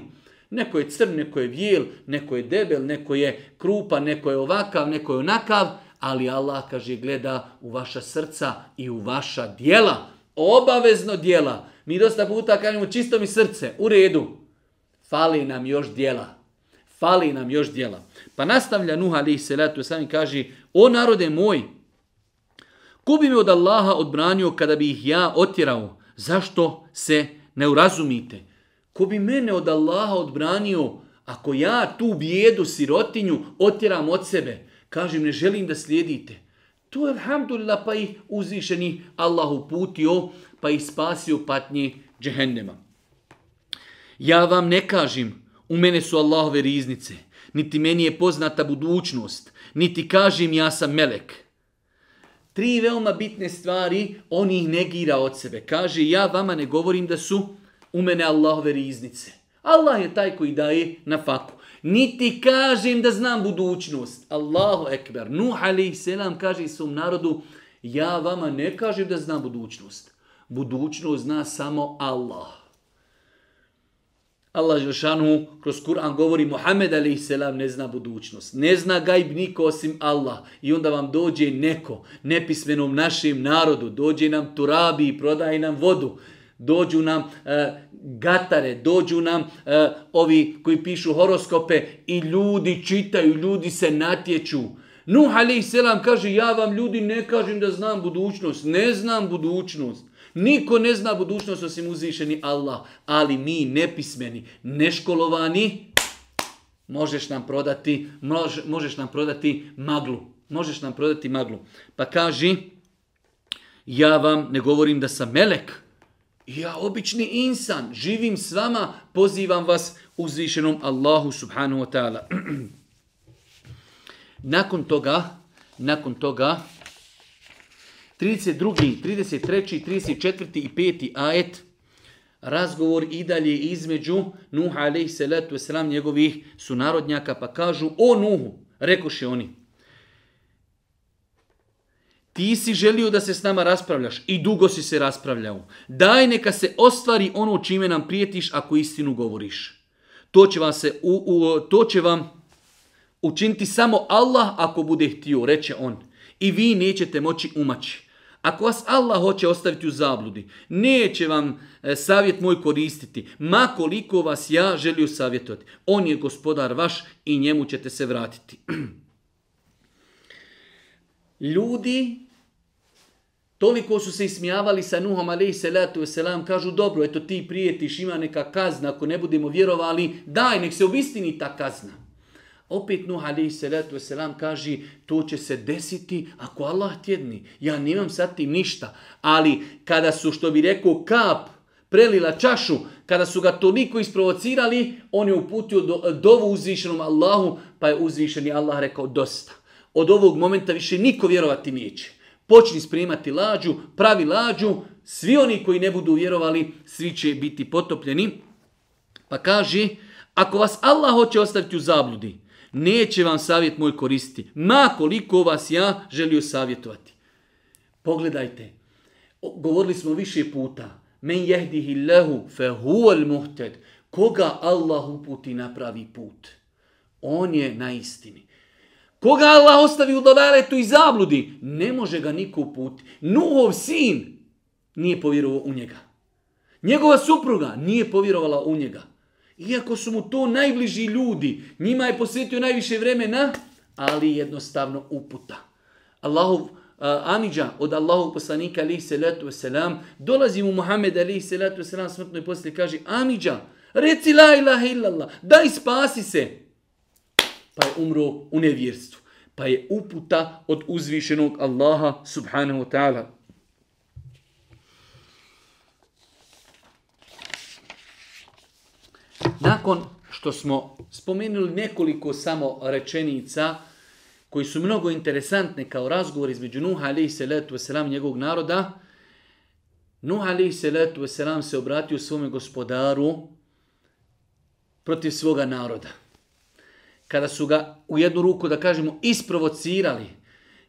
Neko je crn, neko je bijel, neko je debel, neko je krupa, neko je ovakav, neko je onakav ali Allah, kaže, gleda u vaša srca i u vaša dijela. Obavezno dijela. Mi dosta puta kažemo čisto mi srce, u redu. Fali nam još dijela. Fali nam još djela. Pa nastavlja Nuh se salatu sami kaže, o narode moj, ko bi me od Allaha odbranio kada bi ih ja otjerao? Zašto se ne urazumite? Ko bi mene od Allaha odbranio ako ja tu bijedu sirotinju otjeram od sebe? Kažem, ne želim da slijedite. To je, alhamdulillah, pa ih uzvišeni Allah uputio, pa ih spasio patnje džehennema. Ja vam ne kažem, u mene su Allahove riznice, niti meni je poznata budućnost, niti kažem ja sam melek. Tri veoma bitne stvari, on ih negira od sebe. Kaže, ja vama ne govorim da su u mene Allahove riznice. Allah je taj koji daje na faku niti kažem da znam budućnost. Allahu ekber. Nuh alaih selam kaže svom narodu, ja vama ne kažem da znam budućnost. Budućnost zna samo Allah. Allah Žešanu kroz Kur'an govori Muhammed a.s. ne zna budućnost. Ne zna gajb niko osim Allah. I onda vam dođe neko, nepismenom našem narodu, dođe nam turabi i prodaje nam vodu. Dođu nam eh, gatare, dođu nam e, ovi koji pišu horoskope i ljudi čitaju, ljudi se natječu. Nuh alaih selam kaže ja vam ljudi ne kažem da znam budućnost, ne znam budućnost. Niko ne zna budućnost osim uzvišeni Allah, ali mi nepismeni, neškolovani, možeš nam prodati, možeš nam prodati maglu. Možeš nam prodati maglu. Pa kaži, ja vam ne govorim da sam melek, ja, obični insan, živim s vama, pozivam vas uzvišenom Allahu subhanahu wa ta'ala. nakon toga, nakon toga, 32., 33., 34. i 5. ajet, razgovor i dalje između Nuh alaihi salatu wasalam njegovih sunarodnjaka, pa kažu, o Nuhu, rekoše oni, ti si želio da se s nama raspravljaš i dugo si se raspravljao. Daj neka se ostvari ono čime nam prijetiš ako istinu govoriš. To će vam, se, to će vam učiniti samo Allah ako bude htio, reče on. I vi nećete moći umaći. Ako vas Allah hoće ostaviti u zabludi, neće vam e, savjet moj koristiti, ma koliko vas ja želio savjetovati. On je gospodar vaš i njemu ćete se vratiti. Ljudi Toliko su se ismijavali sa Nuhom alaihi salatu wasalam, kažu dobro, eto ti prijetiš, ima neka kazna, ako ne budemo vjerovali, daj, nek se obistini ta kazna. Opet Nuh alaihi salatu wasalam kaže, to će se desiti ako Allah tjedni. Ja nemam sad tim ništa, ali kada su, što bi rekao, kap prelila čašu, kada su ga toliko isprovocirali, on je uputio do, dovu uzvišenom Allahu, pa je uzvišeni Allah rekao dosta. Od ovog momenta više niko vjerovati neće. Počni spremati lađu, pravi lađu, svi oni koji ne budu vjerovali, svi će biti potopljeni. Pa kaže, ako vas Allah hoće ostaviti u zabludi, neće vam savjet moj koristiti, ma koliko vas ja želio savjetovati. Pogledajte, govorili smo više puta, men jehdihi lehu fe huol muhted, koga Allah uputi napravi put. On je na istini. Koga Allah ostavi u dodaletu i zabludi, ne može ga niko uputi. Nuhov sin nije povjerovao u njega. Njegova supruga nije povjerovala u njega. Iako su mu to najbliži ljudi, njima je posvetio najviše vremena, ali jednostavno uputa. Allahov uh, od Allahov poslanika alaihi salatu wasalam, dolazi mu Muhammed ali salatu wasalam smrtno i poslije kaže Anidža, reci la ilaha illallah, daj spasi se pa je umro u nevjerstvu. Pa je uputa od uzvišenog Allaha subhanahu wa ta'ala. Nakon što smo spomenuli nekoliko samo rečenica koji su mnogo interesantne kao razgovor između Nuha alaihi salatu wasalam njegovog naroda, nuha alaihi salatu wasalam se obratio svome gospodaru protiv svoga naroda. kada su ga u jednu ruku, da kažemo, isprovocirali,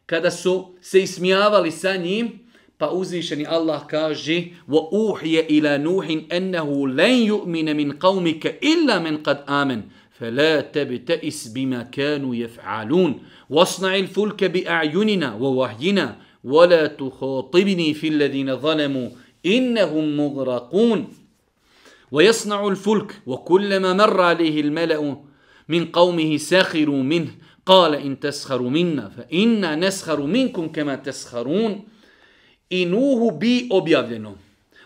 kada su se ismijavali sa njim, pa uzvišeni Allah kaže وَأُوحِيَ إِلَى نُوحٍ أَنَّهُ لَنْ يُؤْمِنَ مِنْ قَوْمِكَ إِلَّا مَنْ قَدْ آمَنْ فَلَا تَبْتَئِسْ بِمَا كَانُوا يَفْعَلُونَ وَاصْنَعِ الْفُلْكَ بِأَعْيُنِنَا وَوَحْيِنَا وَلَا تُخَاطِبْنِي فِي الَّذِينَ ظَلَمُوا إِنَّهُمْ مُغْرَقُونَ وَيَصْنَعُ الْفُلْكَ وَكُلَّمَا مَرَّ عَلَيْهِ الْمَلَأُ min qawmihi sakhiru min, qala in tesharu minna, inna nesharu minkum kema tesharun, i Nuhu bi objavljeno.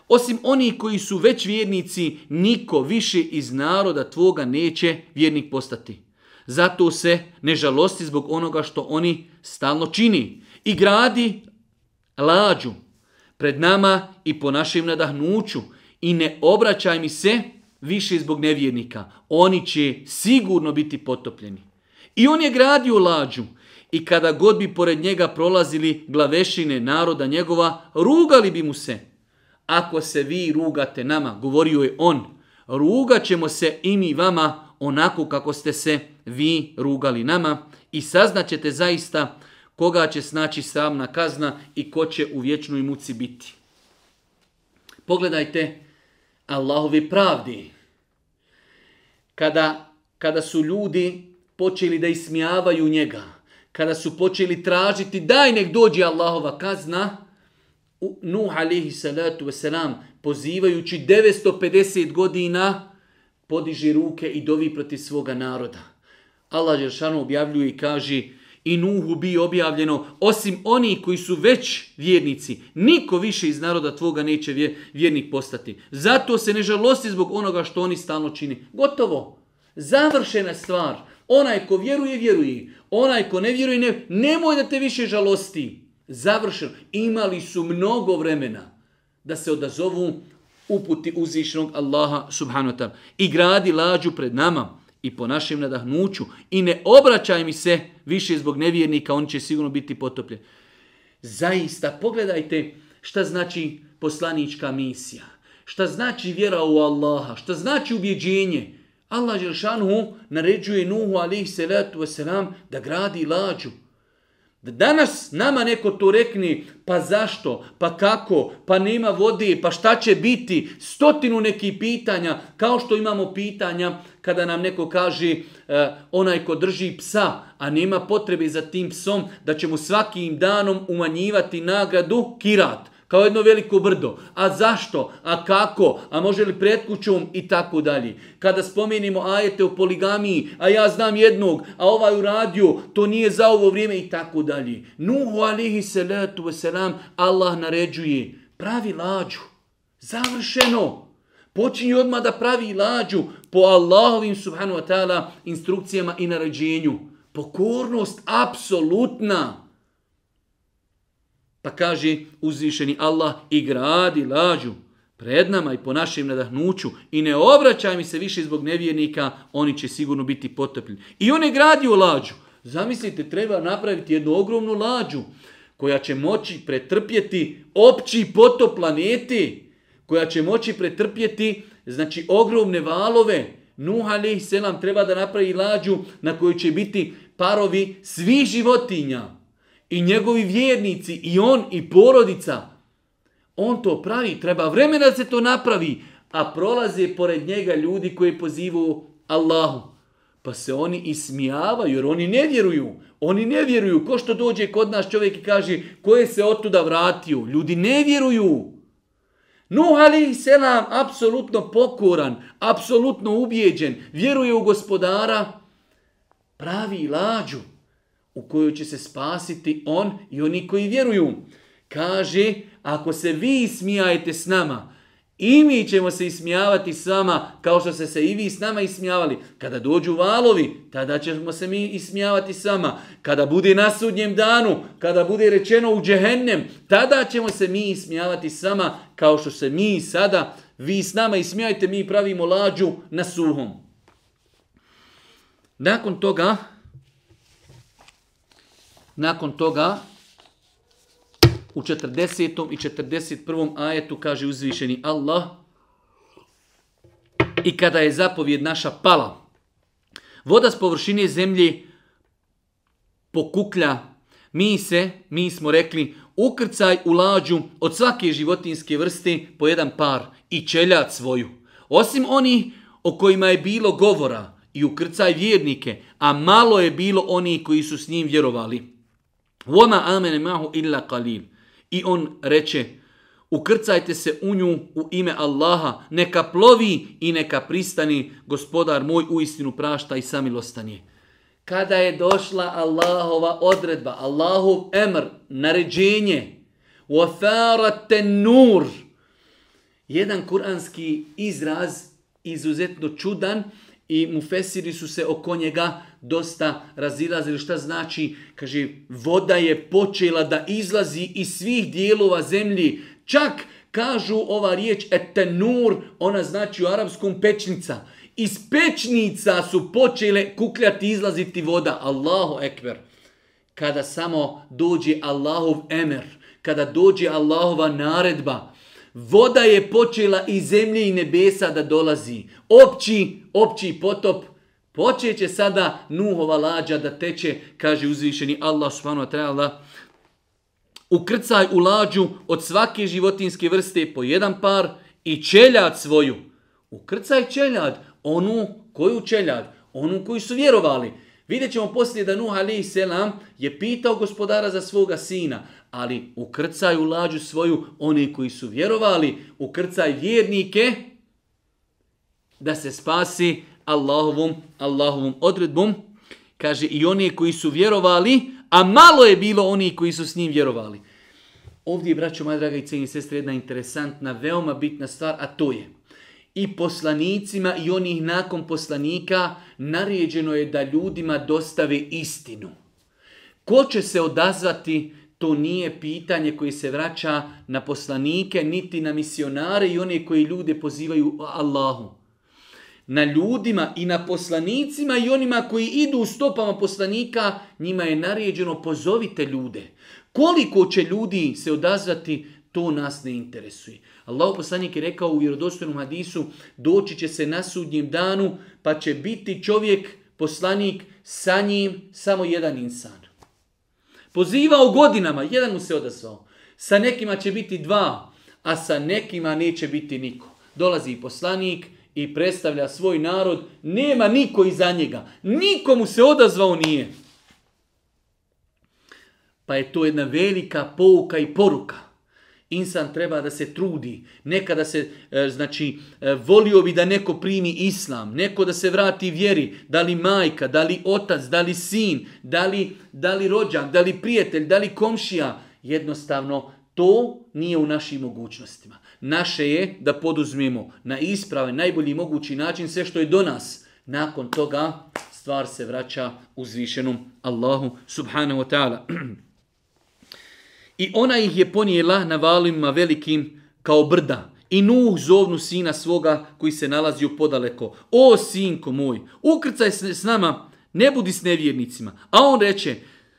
Osim oni koji su već vjernici, niko više iz naroda tvoga neće vjernik postati. Zato se ne žalosti zbog onoga što oni stalno čini. I gradi lađu pred nama i po našem nadahnuću. I ne obraćaj mi se više zbog nevjernika. Oni će sigurno biti potopljeni. I on je gradio lađu. I kada god bi pored njega prolazili glavešine naroda njegova, rugali bi mu se. Ako se vi rugate nama, govorio je on, rugat ćemo se i mi vama onako kako ste se vi rugali nama i saznaćete zaista koga će snaći samna kazna i ko će u vječnoj muci biti. Pogledajte Allahovi pravdi kada, kada su ljudi počeli da ismijavaju njega, kada su počeli tražiti daj nek dođe Allahova kazna, Nuh alihi salatu wasalam, pozivajući 950 godina, podiži ruke i dovi protiv svoga naroda. Allah Žešanu objavljuje i kaže i Nuhu bi objavljeno, osim oni koji su već vjernici, niko više iz naroda tvoga neće vjernik postati. Zato se ne žalosti zbog onoga što oni stalno čini. Gotovo. Završena stvar. Onaj ko vjeruje, vjeruje. Onaj ko ne vjeruje, ne, nemoj da te više žalosti. Završeno. Imali su mnogo vremena da se odazovu uputi uzvišnog Allaha subhanahu wa ta'ala i gradi lađu pred nama i po našem nadahnuću i ne obraćaj mi se više zbog nevjernika, on će sigurno biti potopljen. Zaista, pogledajte šta znači poslanička misija, šta znači vjera u Allaha, šta znači ubjeđenje. Allah Želšanhu naređuje Nuhu alihi salatu wasalam da gradi lađu. Danas nama neko tu rekni, pa zašto, pa kako, pa nema vode, pa šta će biti, stotinu nekih pitanja, kao što imamo pitanja kada nam neko kaže e, onaj ko drži psa, a nema potrebe za tim psom, da će mu svakim danom umanjivati nagradu kirat. Kao jedno veliko brdo. A zašto? A kako? A može li pred kućom? I tako dalje. Kada spomenimo ajete o poligamiji, a ja znam jednog, a ovaj u radiju, to nije za ovo vrijeme i tako dalje. Nuhu alihi salatu wasalam, Allah naređuje, pravi lađu. Završeno. Počinje odmah da pravi lađu po Allahovim subhanu wa ta'ala instrukcijama i naređenju. Pokornost apsolutna. Pa kaže uzvišeni Allah i gradi lađu pred nama i po našem nadahnuću i ne obraćaj mi se više zbog nevjernika, oni će sigurno biti potopljeni. I on je gradio lađu. Zamislite, treba napraviti jednu ogromnu lađu koja će moći pretrpjeti opći potop planeti, koja će moći pretrpjeti znači ogromne valove. Nuh selam treba da napravi lađu na kojoj će biti parovi svih životinja i njegovi vjernici i on i porodica. On to pravi, treba vremena da se to napravi, a prolaze pored njega ljudi koji pozivaju Allahu. Pa se oni ismijavaju jer oni ne vjeruju. Oni ne vjeruju. Ko što dođe kod nas čovjek i kaže ko je se otuda vratio. Ljudi ne vjeruju. Nuh ali nam apsolutno pokoran, apsolutno ubijeđen, vjeruje u gospodara, pravi lađu u kojoj će se spasiti on i oni koji vjeruju. Kaže, ako se vi smijajte s nama, i mi ćemo se ismijavati s kao što ste se i vi s nama ismijavali. Kada dođu valovi, tada ćemo se mi ismijavati s Kada bude na sudnjem danu, kada bude rečeno u džehennem, tada ćemo se mi ismijavati s kao što se mi sada, vi s nama ismijajte, mi pravimo lađu na suhom. Nakon toga, nakon toga u 40. i 41. ajetu kaže uzvišeni Allah i kada je zapovjed naša pala, voda s površine zemlje pokuklja, mi se, mi smo rekli, ukrcaj u lađu od svake životinske vrste po jedan par i čeljat svoju. Osim oni o kojima je bilo govora i ukrcaj vjernike, a malo je bilo oni koji su s njim vjerovali. Voma amene mahu illa qalil. I on reče, ukrcajte se u nju u ime Allaha, neka plovi i neka pristani, gospodar moj u istinu prašta i samilostanje. Kada je došla Allahova odredba, Allahov emr, naređenje, وَثَارَتَ nur, jedan kuranski izraz izuzetno čudan, i mufesiri su se oko njega dosta razilazili. Šta znači? Kaže, voda je počela da izlazi iz svih dijelova zemlji. Čak kažu ova riječ etenur, ona znači u arapskom pečnica. Iz pečnica su počele kukljati izlaziti voda. Allahu ekber. Kada samo dođe Allahov emer, kada dođe Allahova naredba, Voda je počela iz zemlje i nebesa da dolazi. Opći, opći potop. Počet sada Nuhova lađa da teče, kaže uzvišeni Allah subhanahu wa Ukrcaj u lađu od svake životinske vrste po jedan par i čeljad svoju. Ukrcaj čeljad, onu koju čeljad, onu koju su vjerovali. Vidjet ćemo poslije da Nuh selam je pitao gospodara za svoga sina, ali ukrcaj u lađu svoju oni koji su vjerovali, ukrcaj vjernike da se spasi Allahovom, Allahovom odredbom. Kaže i oni koji su vjerovali, a malo je bilo oni koji su s njim vjerovali. Ovdje je, braćo, moja i sestre, jedna interesantna, veoma bitna stvar, a to je i poslanicima i onih nakon poslanika naređeno je da ljudima dostave istinu. Ko će se odazvati, to nije pitanje koje se vraća na poslanike, niti na misionare i one koji ljude pozivaju Allahu. Na ljudima i na poslanicima i onima koji idu u stopama poslanika, njima je naređeno pozovite ljude. Koliko će ljudi se odazvati, to nas ne interesuje. Allah poslanik je rekao u vjerodostojnom hadisu, doći će se na sudnjem danu, pa će biti čovjek, poslanik, sa njim samo jedan insan. Pozivao godinama, jedan mu se odazvao. Sa nekima će biti dva, a sa nekima neće biti niko. Dolazi poslanik i predstavlja svoj narod. Nema niko iza njega. Nikomu se odazvao nije. Pa je to jedna velika pouka i poruka. Insan treba da se trudi. Nekada se, e, znači, e, volio bi da neko primi islam, neko da se vrati vjeri, da li majka, da li otac, da li sin, da li, da li rođak, da li prijatelj, da li komšija. Jednostavno, to nije u našim mogućnostima. Naše je da poduzmemo na isprave najbolji mogući način sve što je do nas. Nakon toga stvar se vraća uzvišenom Allahu subhanahu wa ta'ala. I ona ih je ponijela na valima velikim kao brda. I Nuh zovnu sina svoga koji se nalazi u podaleko. O sinko moj, ukrcaj se s nama, ne budi s nevjernicima. A on reče,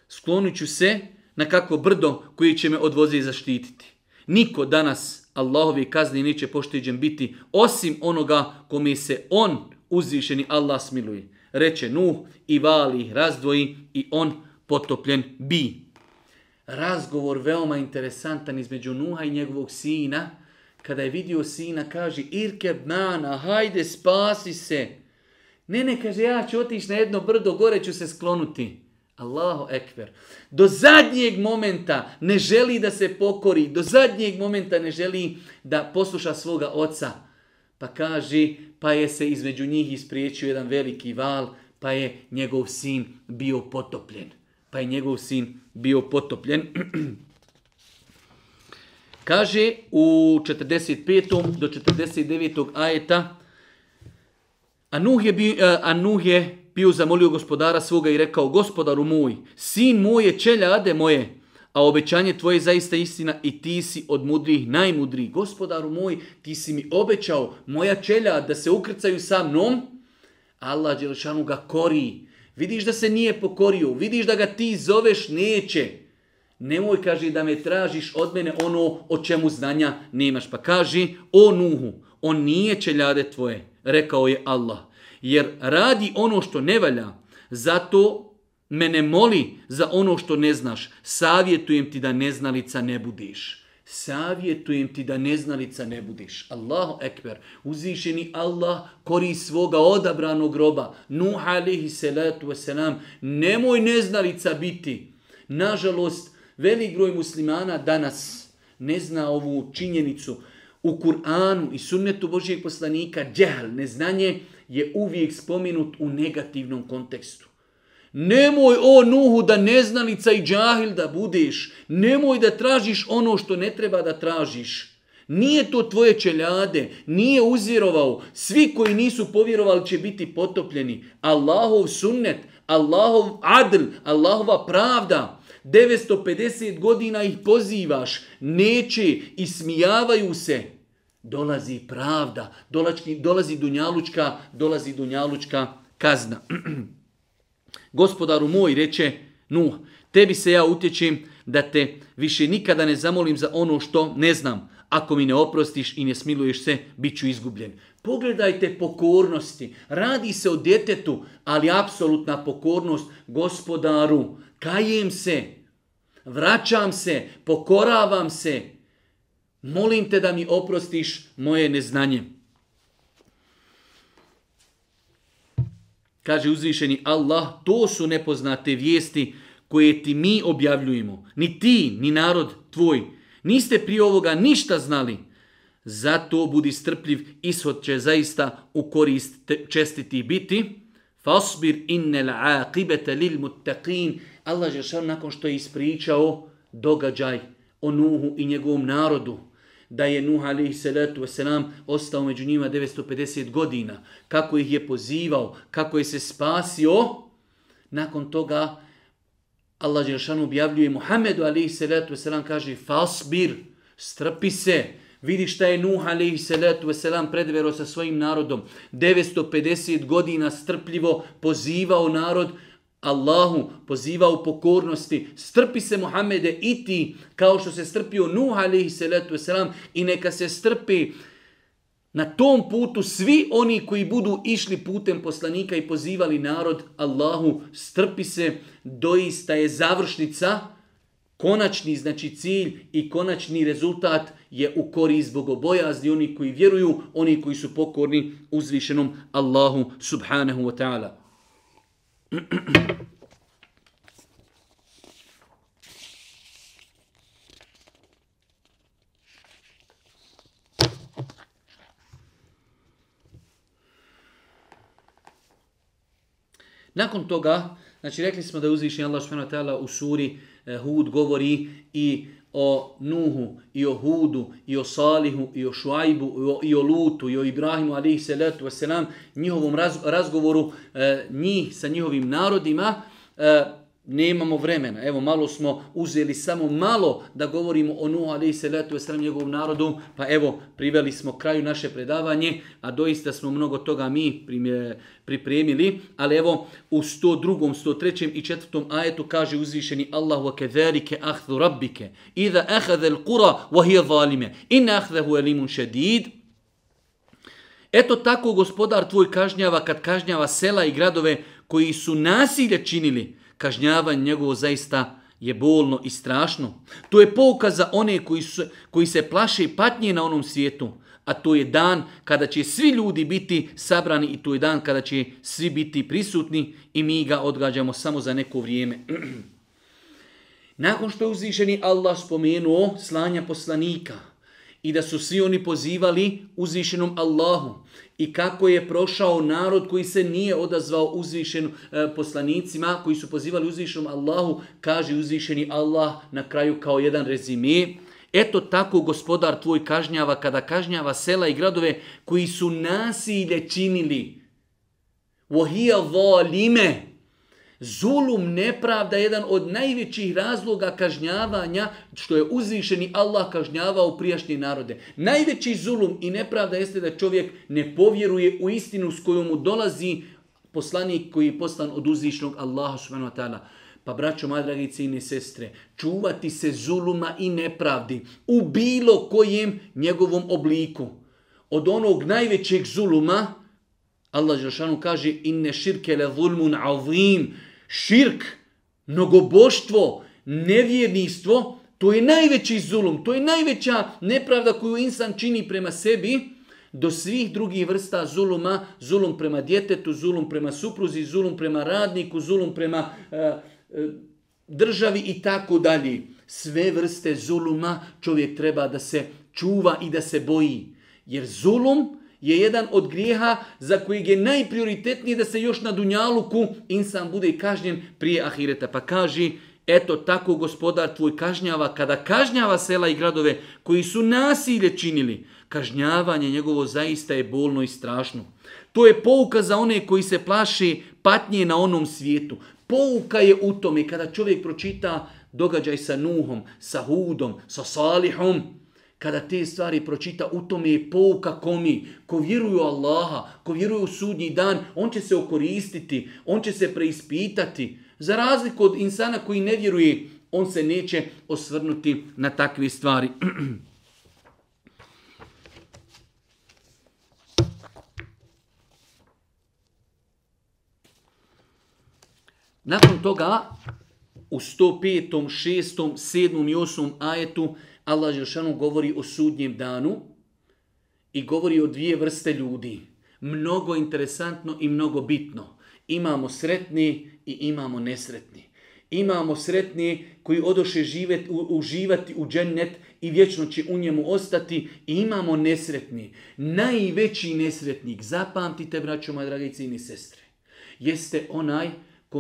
sklonit ću se na kakvo brdo koji će me odvoze i zaštititi. Niko danas Allahovi kazni neće pošteđen biti, osim onoga kome se on uzvišeni Allah smiluje. Reče Nuh i vali ih razdvoji i on potopljen bi razgovor veoma interesantan između Nuha i njegovog sina. Kada je vidio sina, kaže, Irke mana, hajde spasi se. Ne, ne, kaže, ja ću otići na jedno brdo, gore ću se sklonuti. Allahu ekver. Do zadnjeg momenta ne želi da se pokori, do zadnjeg momenta ne želi da posluša svoga oca. Pa kaže, pa je se između njih ispriječio jedan veliki val, pa je njegov sin bio potopljen pa je njegov sin bio potopljen. Kaže u 45. do 49. ajeta a je bio, e, a je bio zamolio gospodara svoga i rekao gospodaru moj, sin moje, je čeljade moje, a obećanje tvoje je zaista istina i ti si od mudrih najmudriji. Gospodaru moj, ti si mi obećao moja čelja da se ukrcaju sa mnom. Allah Đelšanu ga koriji. Vidiš da se nije pokorio, vidiš da ga ti zoveš, neće. Nemoj, kaže, da me tražiš od mene ono o čemu znanja nemaš. Pa kaži, o Nuhu, on nije čeljade tvoje, rekao je Allah. Jer radi ono što ne valja, zato mene moli za ono što ne znaš. Savjetujem ti da neznalica ne budiš savjetujem ti da neznalica ne budeš. Allahu ekber, uzvišeni Allah kori svoga odabranog roba. Nuh alihi salatu wasalam, nemoj neznalica biti. Nažalost, velik broj muslimana danas ne zna ovu činjenicu. U Kur'anu i sunnetu Božijeg poslanika džehl, neznanje, je uvijek spomenut u negativnom kontekstu. Nemoj o Nuhu da neznalica i džahil da budeš. Nemoj da tražiš ono što ne treba da tražiš. Nije to tvoje čeljade, nije uzvjerovao. Svi koji nisu povjerovali će biti potopljeni. Allahov sunnet, Allahov adl, Allahova pravda. 950 godina ih pozivaš, neće, ismijavaju se. Dolazi pravda, dolazi dunjalučka, dolazi dunjalučka kazna. gospodaru moj, reče Nuh, tebi se ja utječem da te više nikada ne zamolim za ono što ne znam. Ako mi ne oprostiš i ne smiluješ se, bit ću izgubljen. Pogledajte pokornosti. Radi se o djetetu, ali apsolutna pokornost gospodaru. Kajem se, vraćam se, pokoravam se. Molim te da mi oprostiš moje neznanje. Kaže uzvišeni Allah, to su nepoznate vijesti koje ti mi objavljujemo. Ni ti, ni narod tvoj. Niste prije ovoga ništa znali. Zato budi strpljiv, ishod će zaista u korist čestiti biti. Fasbir innel aqibete lil Allah nakon što je ispričao događaj o Nuhu i njegovom narodu da je Nuh alaih salatu wasalam ostao među njima 950 godina, kako ih je pozivao, kako je se spasio, nakon toga Allah Đelšanu objavljuje Muhammedu alaih kaže Fasbir, strpi se, Vidi šta je Nuh a.s. predvero sa svojim narodom. 950 godina strpljivo pozivao narod Allahu poziva u pokornosti, strpi se Muhammede i ti, kao što se strpio Nuh alaihi salatu wasalam, i neka se strpi na tom putu svi oni koji budu išli putem poslanika i pozivali narod Allahu, strpi se, doista je završnica, konačni znači cilj i konačni rezultat je u korist bogobojazni oni koji vjeruju, oni koji su pokorni uzvišenom Allahu subhanahu wa ta'ala. Nakon toga, znači rekli smo da je uzvišnji Allah u suri eh, Hud govori i o Nuhu, i o Hudu, i o Salihu, i o Šuajbu, i o, i o Lutu, i o Ibrahimu, alihi njihovom razgovoru e, njih sa njihovim narodima, e, Nemamo vremena. Evo, malo smo uzeli samo malo da govorimo o Nuhu alaihi salatu wasalam njegovom narodu. Pa evo, priveli smo kraju naše predavanje, a doista smo mnogo toga mi pripremili. Ali evo, u 102., 103. i 4. ajetu kaže uzvišeni Allahu وَكَذَلِكَ أَخْذُ رَبِّكَ إِذَا أَخَذَ wa hiya in ahdahu elimun šedid Eto tako gospodar tvoj kažnjava kad kažnjava sela i gradove koji su nasilje činili kažnjavanje njegovo zaista je bolno i strašno. To je pouka za one koji, su, koji se plaše i patnje na onom svijetu, a to je dan kada će svi ljudi biti sabrani i to je dan kada će svi biti prisutni i mi ga odgađamo samo za neko vrijeme. Nakon što je uzvišeni Allah spomenuo slanja poslanika, i da su svi oni pozivali uzvišenom Allahu i kako je prošao narod koji se nije odazvao uzvišenim e, poslanicima koji su pozivali uzvišenom Allahu kaže uzvišeni Allah na kraju kao jedan rezime Eto tako gospodar tvoj kažnjava kada kažnjava sela i gradove koji su nasilje činili. Vohija zalime Zulum nepravda je jedan od najvećih razloga kažnjavanja što je uzvišeni Allah kažnjavao prijašnje narode. Najveći zulum i nepravda jeste da čovjek ne povjeruje u istinu s kojom mu dolazi poslanik koji je poslan od uzvišnog Allaha subhanahu wa ta'ala. Pa braćo, moja i sestre, čuvati se zuluma i nepravdi u bilo kojem njegovom obliku. Od onog najvećeg zuluma, Allah Žešanu kaže, inne širke le zulmun avim, Širk, mnogoboštvo, nevjernistvo, to je najveći zulum, to je najveća nepravda koju insan čini prema sebi, do svih drugih vrsta zuluma, zulum prema djetetu, zulum prema supruzi, zulum prema radniku, zulum prema e, e, državi i tako dalje. Sve vrste zuluma čovjek treba da se čuva i da se boji. Jer zulum je jedan od grijeha za kojeg je najprioritetnije da se još na dunjaluku insan bude i kažnjen prije ahireta. Pa kaži, eto tako gospodar tvoj kažnjava, kada kažnjava sela i gradove koji su nasilje činili, kažnjavanje njegovo zaista je bolno i strašno. To je pouka za one koji se plaši patnje na onom svijetu. Pouka je u tome kada čovjek pročita događaj sa Nuhom, sa Hudom, sa Salihom, kada te stvari pročita, u tome je pouka komi, ko vjeruju Allaha, ko vjeruju u sudnji dan, on će se okoristiti, on će se preispitati. Za razliku od insana koji ne vjeruje, on se neće osvrnuti na takve stvari. Nakon toga u 105., 6., 7. i 8. ajetu Allah Žešanu govori o sudnjem danu i govori o dvije vrste ljudi. Mnogo interesantno i mnogo bitno. Imamo sretni i imamo nesretni. Imamo sretni koji odoše živet, u, uživati u džennet i vječno će u njemu ostati. I imamo nesretni. Najveći nesretnik, zapamtite braćo moja dragi i sestre, jeste onaj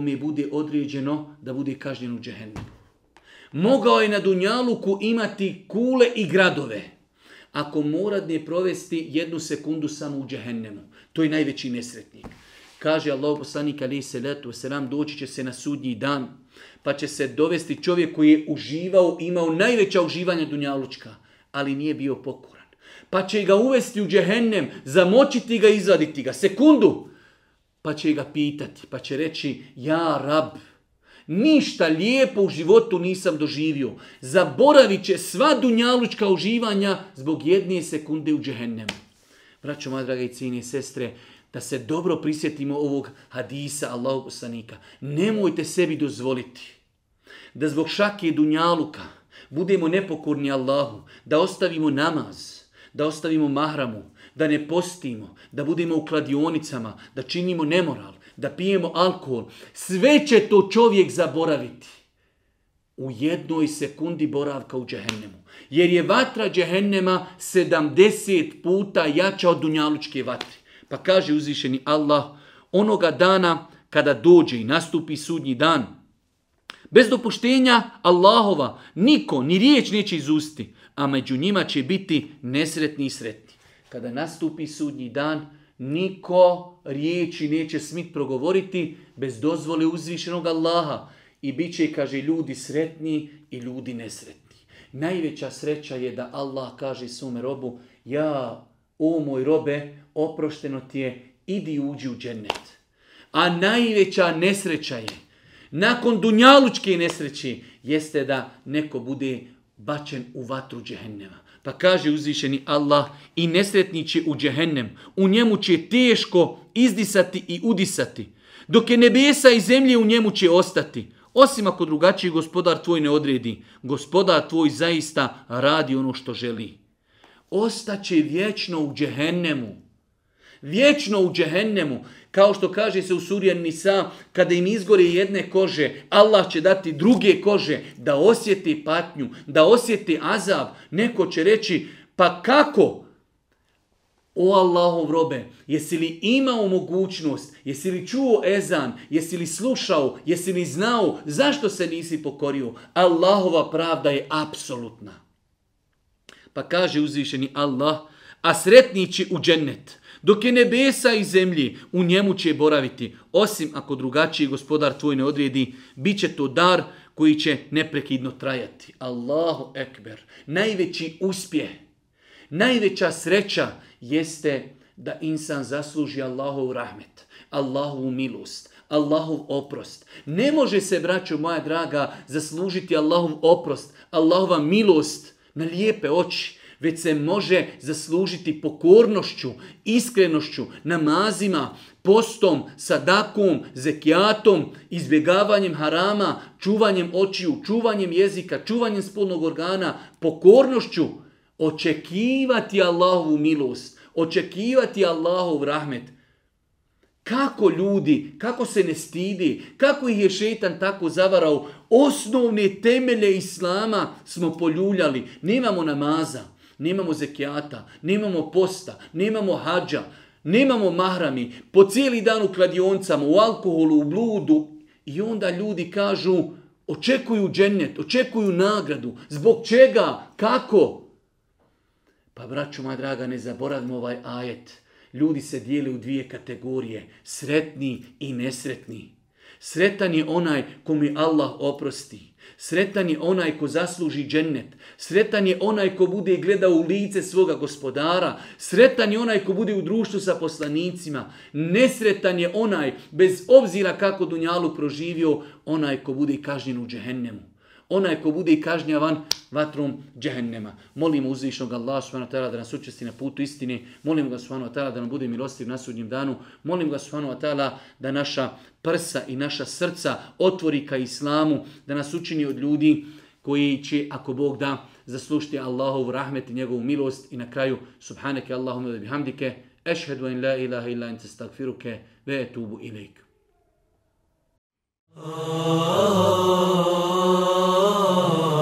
je bude određeno da bude kažnjen u džehennemu. Mogao je na Dunjaluku imati kule i gradove. Ako mora ne provesti jednu sekundu samo u džehennemu. To je najveći nesretnik. Kaže Allah poslanik ali se letu nam doći će se na sudnji dan pa će se dovesti čovjek koji je uživao, imao najveća uživanja Dunjalučka, ali nije bio pokoran. Pa će ga uvesti u džehennem, zamočiti ga i izvaditi ga, sekundu. Pa će ga pitati, pa će reći, ja rab, Ništa lijepo u životu nisam doživio. Zaboravit će sva dunjalučka uživanja zbog jedne sekunde u džehennemu. Braćo, moja draga i sestre, da se dobro prisjetimo ovog hadisa Allahog poslanika. Nemojte sebi dozvoliti da zbog šake dunjaluka budemo nepokorni Allahu, da ostavimo namaz, da ostavimo mahramu, da ne postimo, da budemo u kladionicama, da činimo nemoral, da pijemo alkohol, sve će to čovjek zaboraviti. U jednoj sekundi boravka u džehennemu. Jer je vatra džehennema 70 puta jača od dunjalučke vatri. Pa kaže uzvišeni Allah, onoga dana kada dođe i nastupi sudnji dan, bez dopuštenja Allahova niko ni riječ neće izusti, a među njima će biti nesretni i sretni. Kada nastupi sudnji dan, niko riječi neće smit progovoriti bez dozvole uzvišenog Allaha. I bit će, kaže, ljudi sretni i ljudi nesretni. Najveća sreća je da Allah kaže svome robu, ja, o moj robe, oprošteno ti je, idi uđi u džennet. A najveća nesreća je, nakon dunjalučke nesreći, jeste da neko bude bačen u vatru džehennema. Pa kaže uzvišeni Allah i nesretni će u džehennem. U njemu će teško izdisati i udisati. Dok je nebesa i zemlje u njemu će ostati. Osim ako drugačiji gospodar tvoj ne odredi. Gospodar tvoj zaista radi ono što želi. Ostaće vječno u džehennemu vječno u džehennemu, kao što kaže se u Surijan Nisa, kada im izgore jedne kože, Allah će dati druge kože, da osjeti patnju, da osjeti azab. Neko će reći, pa kako? O Allahov robe, jesi li imao mogućnost, jesi li čuo ezan, jesi li slušao, jesi li znao, zašto se nisi pokorio? Allahova pravda je apsolutna. Pa kaže uzvišeni Allah, a sretnići u džennet. Dok je nebesa i zemlji, u njemu će boraviti. Osim ako drugačiji gospodar tvoj ne odredi, bit će to dar koji će neprekidno trajati. Allahu ekber. Najveći uspjeh, najveća sreća jeste da insan zasluži Allahov rahmet, Allahovu milost, Allahov oprost. Ne može se, braćo moja draga, zaslužiti Allahov oprost, Allahova milost na lijepe oči, već se može zaslužiti pokornošću, iskrenošću, namazima, postom, sadakom, zekijatom, izbjegavanjem harama, čuvanjem očiju, čuvanjem jezika, čuvanjem spolnog organa, pokornošću, očekivati Allahovu milost, očekivati Allahov rahmet. Kako ljudi, kako se ne stidi, kako ih je šetan tako zavarao, osnovne temelje Islama smo poljuljali, nemamo namaza nemamo zekijata, nemamo posta, nemamo hađa, nemamo mahrami, po cijeli dan u kladioncama, u alkoholu, u bludu. I onda ljudi kažu, očekuju džennet, očekuju nagradu. Zbog čega? Kako? Pa braću moja draga, ne zaboravimo ovaj ajet. Ljudi se dijeli u dvije kategorije, sretni i nesretni. Sretan je onaj kom je Allah oprosti. Sretan je onaj ko zasluži džennet. Sretan je onaj ko bude gledao u lice svoga gospodara. Sretan je onaj ko bude u društvu sa poslanicima. Nesretan je onaj, bez obzira kako Dunjalu proživio, onaj ko bude kažnjen u džehennemu onaj ko bude kažnjavan vatrom džehennema. Molimo uzvišnog Allah subhanahu ta'ala da nas učesti na putu istine, molimo ga subhanahu ta'ala da nam bude milostiv na sudnjem danu, molim ga subhanahu ta'ala da naša prsa i naša srca otvori ka islamu, da nas učini od ljudi koji će, ako Bog da, zaslušiti Allahovu rahmet i njegovu milost i na kraju, subhanake Allahumma da bihamdike, ešhedu in la ilaha illa ente stagfiruke, ve etubu ilike. Oh.